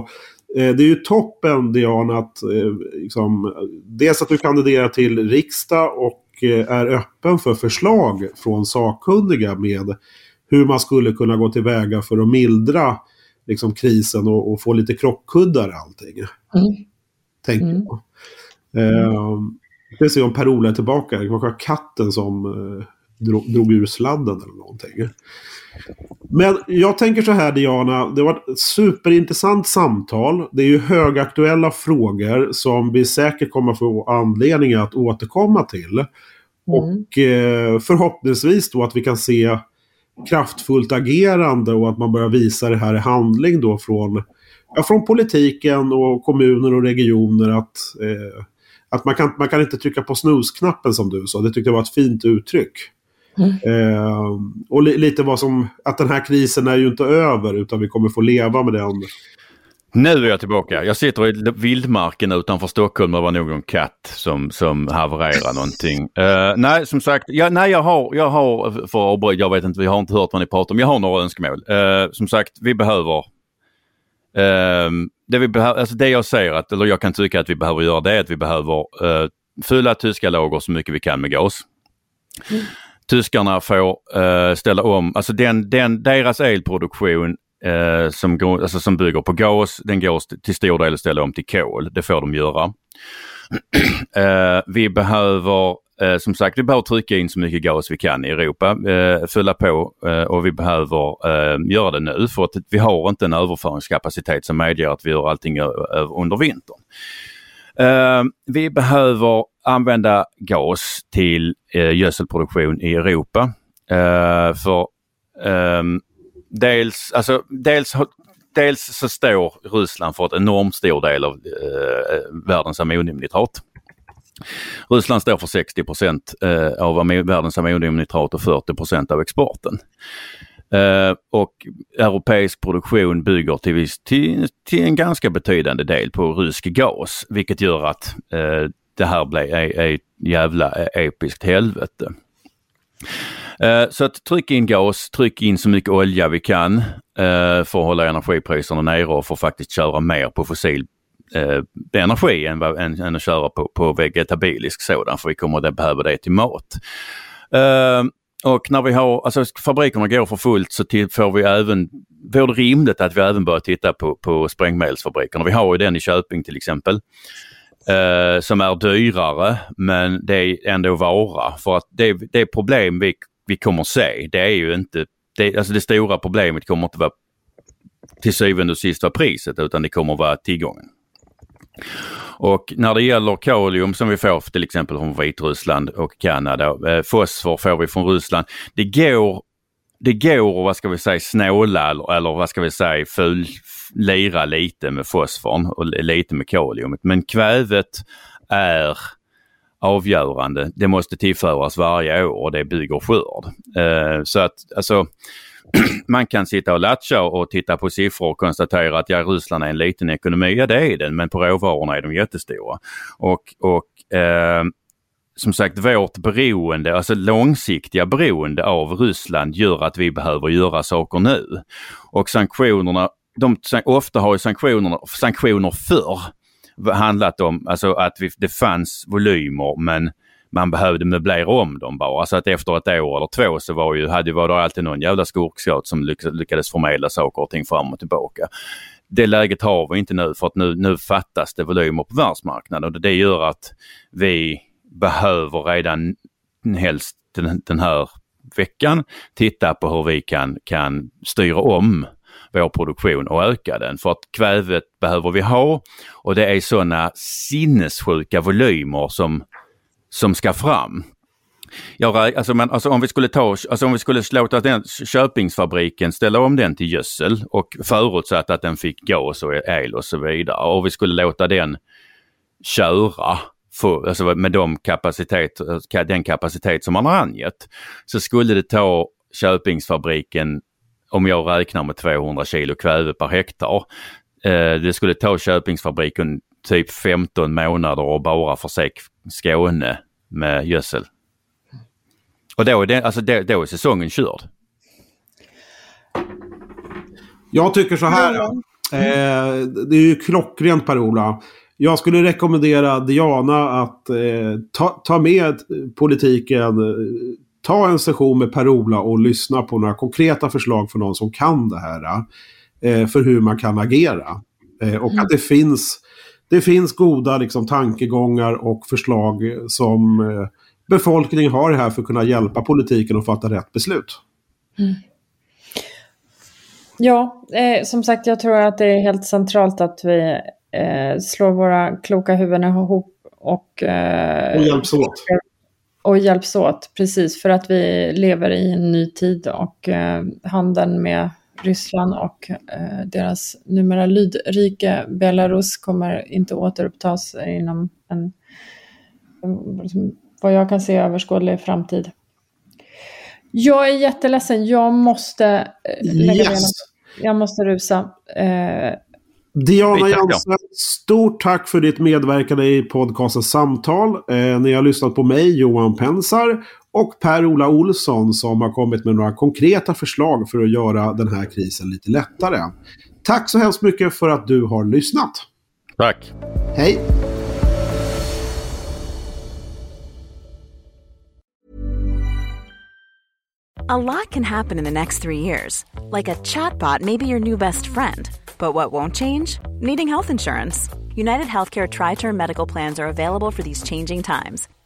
eh, det är ju toppen Diana att eh, liksom, dels att du kandiderar till riksdag och eh, är öppen för förslag från sakkunniga med hur man skulle kunna gå tillväga för att mildra liksom, krisen och, och få lite krockkuddar och allting. Mm. Tänker Mm. jag. Eh, vi ska se om Per-Ola är tillbaka. Det var kanske katten som eh, drog, drog ur sladden eller någonting. Men jag tänker så här Diana, det var ett superintressant samtal. Det är ju högaktuella frågor som vi säkert kommer få anledning att återkomma till. Och eh, förhoppningsvis då att vi kan se kraftfullt agerande och att man börjar visa det här i handling då från, ja, från politiken och kommuner och regioner att, eh, att man, kan, man kan inte trycka på snusknappen som du sa. Det tyckte jag var ett fint uttryck. Eh, och li, lite vad som, att den här krisen är ju inte över utan vi kommer få leva med den. Nu är jag tillbaka. Jag sitter i vildmarken utanför Stockholm. Det var nog en katt som, som havererar någonting. Eh, nej, som sagt, jag, nej, jag har, jag har, för jag vet inte, vi har inte hört vad ni pratar om. Jag har några önskemål. Eh, som sagt, vi behöver ehm, det, vi behöver, alltså det jag säger, att, eller jag kan tycka att vi behöver göra det är att vi behöver uh, fylla tyska lager så mycket vi kan med gas. Tyskarna får eh, ställa om, alltså den, den, deras elproduktion eh, som, alltså som bygger på gas, den går till stor del att ställa om till kol. Det får de göra. eh, vi behöver eh, som sagt, vi behöver trycka in så mycket gas vi kan i Europa, eh, fylla på eh, och vi behöver eh, göra det nu för att vi har inte en överföringskapacitet som medger att vi gör allting under vintern. Eh, vi behöver använda gas till eh, gödselproduktion i Europa. Eh, för ehm, dels, alltså, dels, dels så står Ryssland för en enormt stor del av eh, eh världens ammoniumnitrat. Ryssland står för 60 procent eh, av världens ammoniumnitrat och 40 procent av exporten. Eh, och europeisk produktion bygger till, viss, till, till en ganska betydande del på rysk gas, vilket gör att eh, det här blir ett jävla episkt helvete. Så att tryck in gas, tryck in så mycket olja vi kan för att hålla energipriserna nere och för att faktiskt köra mer på fossil eh, energi än, än, än att köra på, på vegetabilisk sådan för vi kommer att behöva det till mat. Eh, och när vi har, alltså fabrikerna går för fullt så till, får vi även, vore det rimligt att vi även börjar titta på, på sprängmedelsfabrikerna. Vi har ju den i Köping till exempel. Eh, som är dyrare men det är ändå vara. För att det, det problem vi, vi kommer se det är ju inte, det, alltså det stora problemet kommer inte vara till syvende och sist vara priset utan det kommer vara tillgången. Och när det gäller kalium som vi får till exempel från Vitryssland och Kanada, eh, fosfor får vi från Ryssland. Det går, det går vad ska vi säga, snåla eller, eller vad ska vi säga, ful, lira lite med fosforn och lite med kaliumet. Men kvävet är avgörande. Det måste tillföras varje år och det bygger skörd. Eh, så att alltså man kan sitta och latcha och titta på siffror och konstatera att ja, Ryssland är en liten ekonomi. Ja, det är den, men på råvarorna är de jättestora. Och, och eh, som sagt, vårt beroende, alltså långsiktiga beroende av Ryssland gör att vi behöver göra saker nu. Och sanktionerna, de, ofta har ju sanktionerna, sanktioner förr handlat om alltså att vi, det fanns volymer men man behövde möblera om dem bara. Så att efter ett år eller två så var, ju, hade, var det alltid någon jävla skurkskott som lyckades förmedla saker och ting fram och tillbaka. Det läget har vi inte nu för att nu, nu fattas det volymer på världsmarknaden och det gör att vi behöver redan helst den, den här veckan titta på hur vi kan, kan styra om vår produktion och öka den. För att kvävet behöver vi ha och det är sådana sinnessjuka volymer som som ska fram. Jag, alltså, men, alltså, om vi skulle ta, alltså, om vi skulle låta den Köpingsfabriken ställa om den till gödsel och förutsatt att den fick gas och el och så vidare och vi skulle låta den köra för, alltså med de kapacitet, den kapacitet som man har angett så skulle det ta Köpingsfabriken, om jag räknar med 200 kilo kväve per hektar, eh, det skulle ta Köpingsfabriken typ 15 månader och bara förse Skåne med gödsel. Och då är, det, alltså då, då är säsongen körd. Jag tycker så här. Eh, det är ju klockrent Per-Ola. Jag skulle rekommendera Diana att eh, ta, ta med politiken. Ta en session med Per-Ola och lyssna på några konkreta förslag från någon som kan det här. Eh, för hur man kan agera. Eh, och mm. att det finns det finns goda liksom, tankegångar och förslag som eh, befolkningen har här för att kunna hjälpa politiken att fatta rätt beslut. Mm. Ja, eh, som sagt, jag tror att det är helt centralt att vi eh, slår våra kloka huvuden ihop och, eh, och hjälps åt. Och hjälps åt, precis, för att vi lever i en ny tid och eh, handeln med Ryssland och eh, deras numera lydrike Belarus kommer inte återupptas inom en, en, vad jag kan se, överskådlig framtid. Jag är jätteledsen, jag måste eh, lägga yes. Jag måste rusa. Eh, Diana Jansen, stort tack för ditt medverkande i podcastens samtal. Eh, ni har lyssnat på mig, Johan Pensar, och Per-Ola Olsson som har kommit med några konkreta förslag för att göra den här krisen lite lättare. Tack så hemskt mycket för att du har lyssnat. Tack. Hej. A lot can happen in the next three years. Like a chatbot may be your new best friend. But what won't change? Needing health insurance. United Healthcare Tri Term Medical Plans are available for these changing times.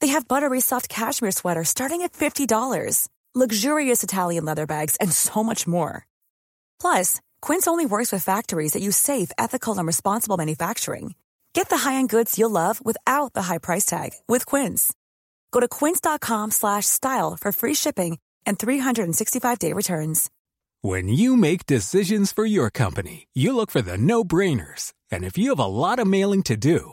They have buttery soft cashmere sweaters starting at $50, luxurious Italian leather bags, and so much more. Plus, Quince only works with factories that use safe, ethical, and responsible manufacturing. Get the high-end goods you'll love without the high price tag with Quince. Go to quince.com slash style for free shipping and 365-day returns. When you make decisions for your company, you look for the no-brainers. And if you have a lot of mailing to do,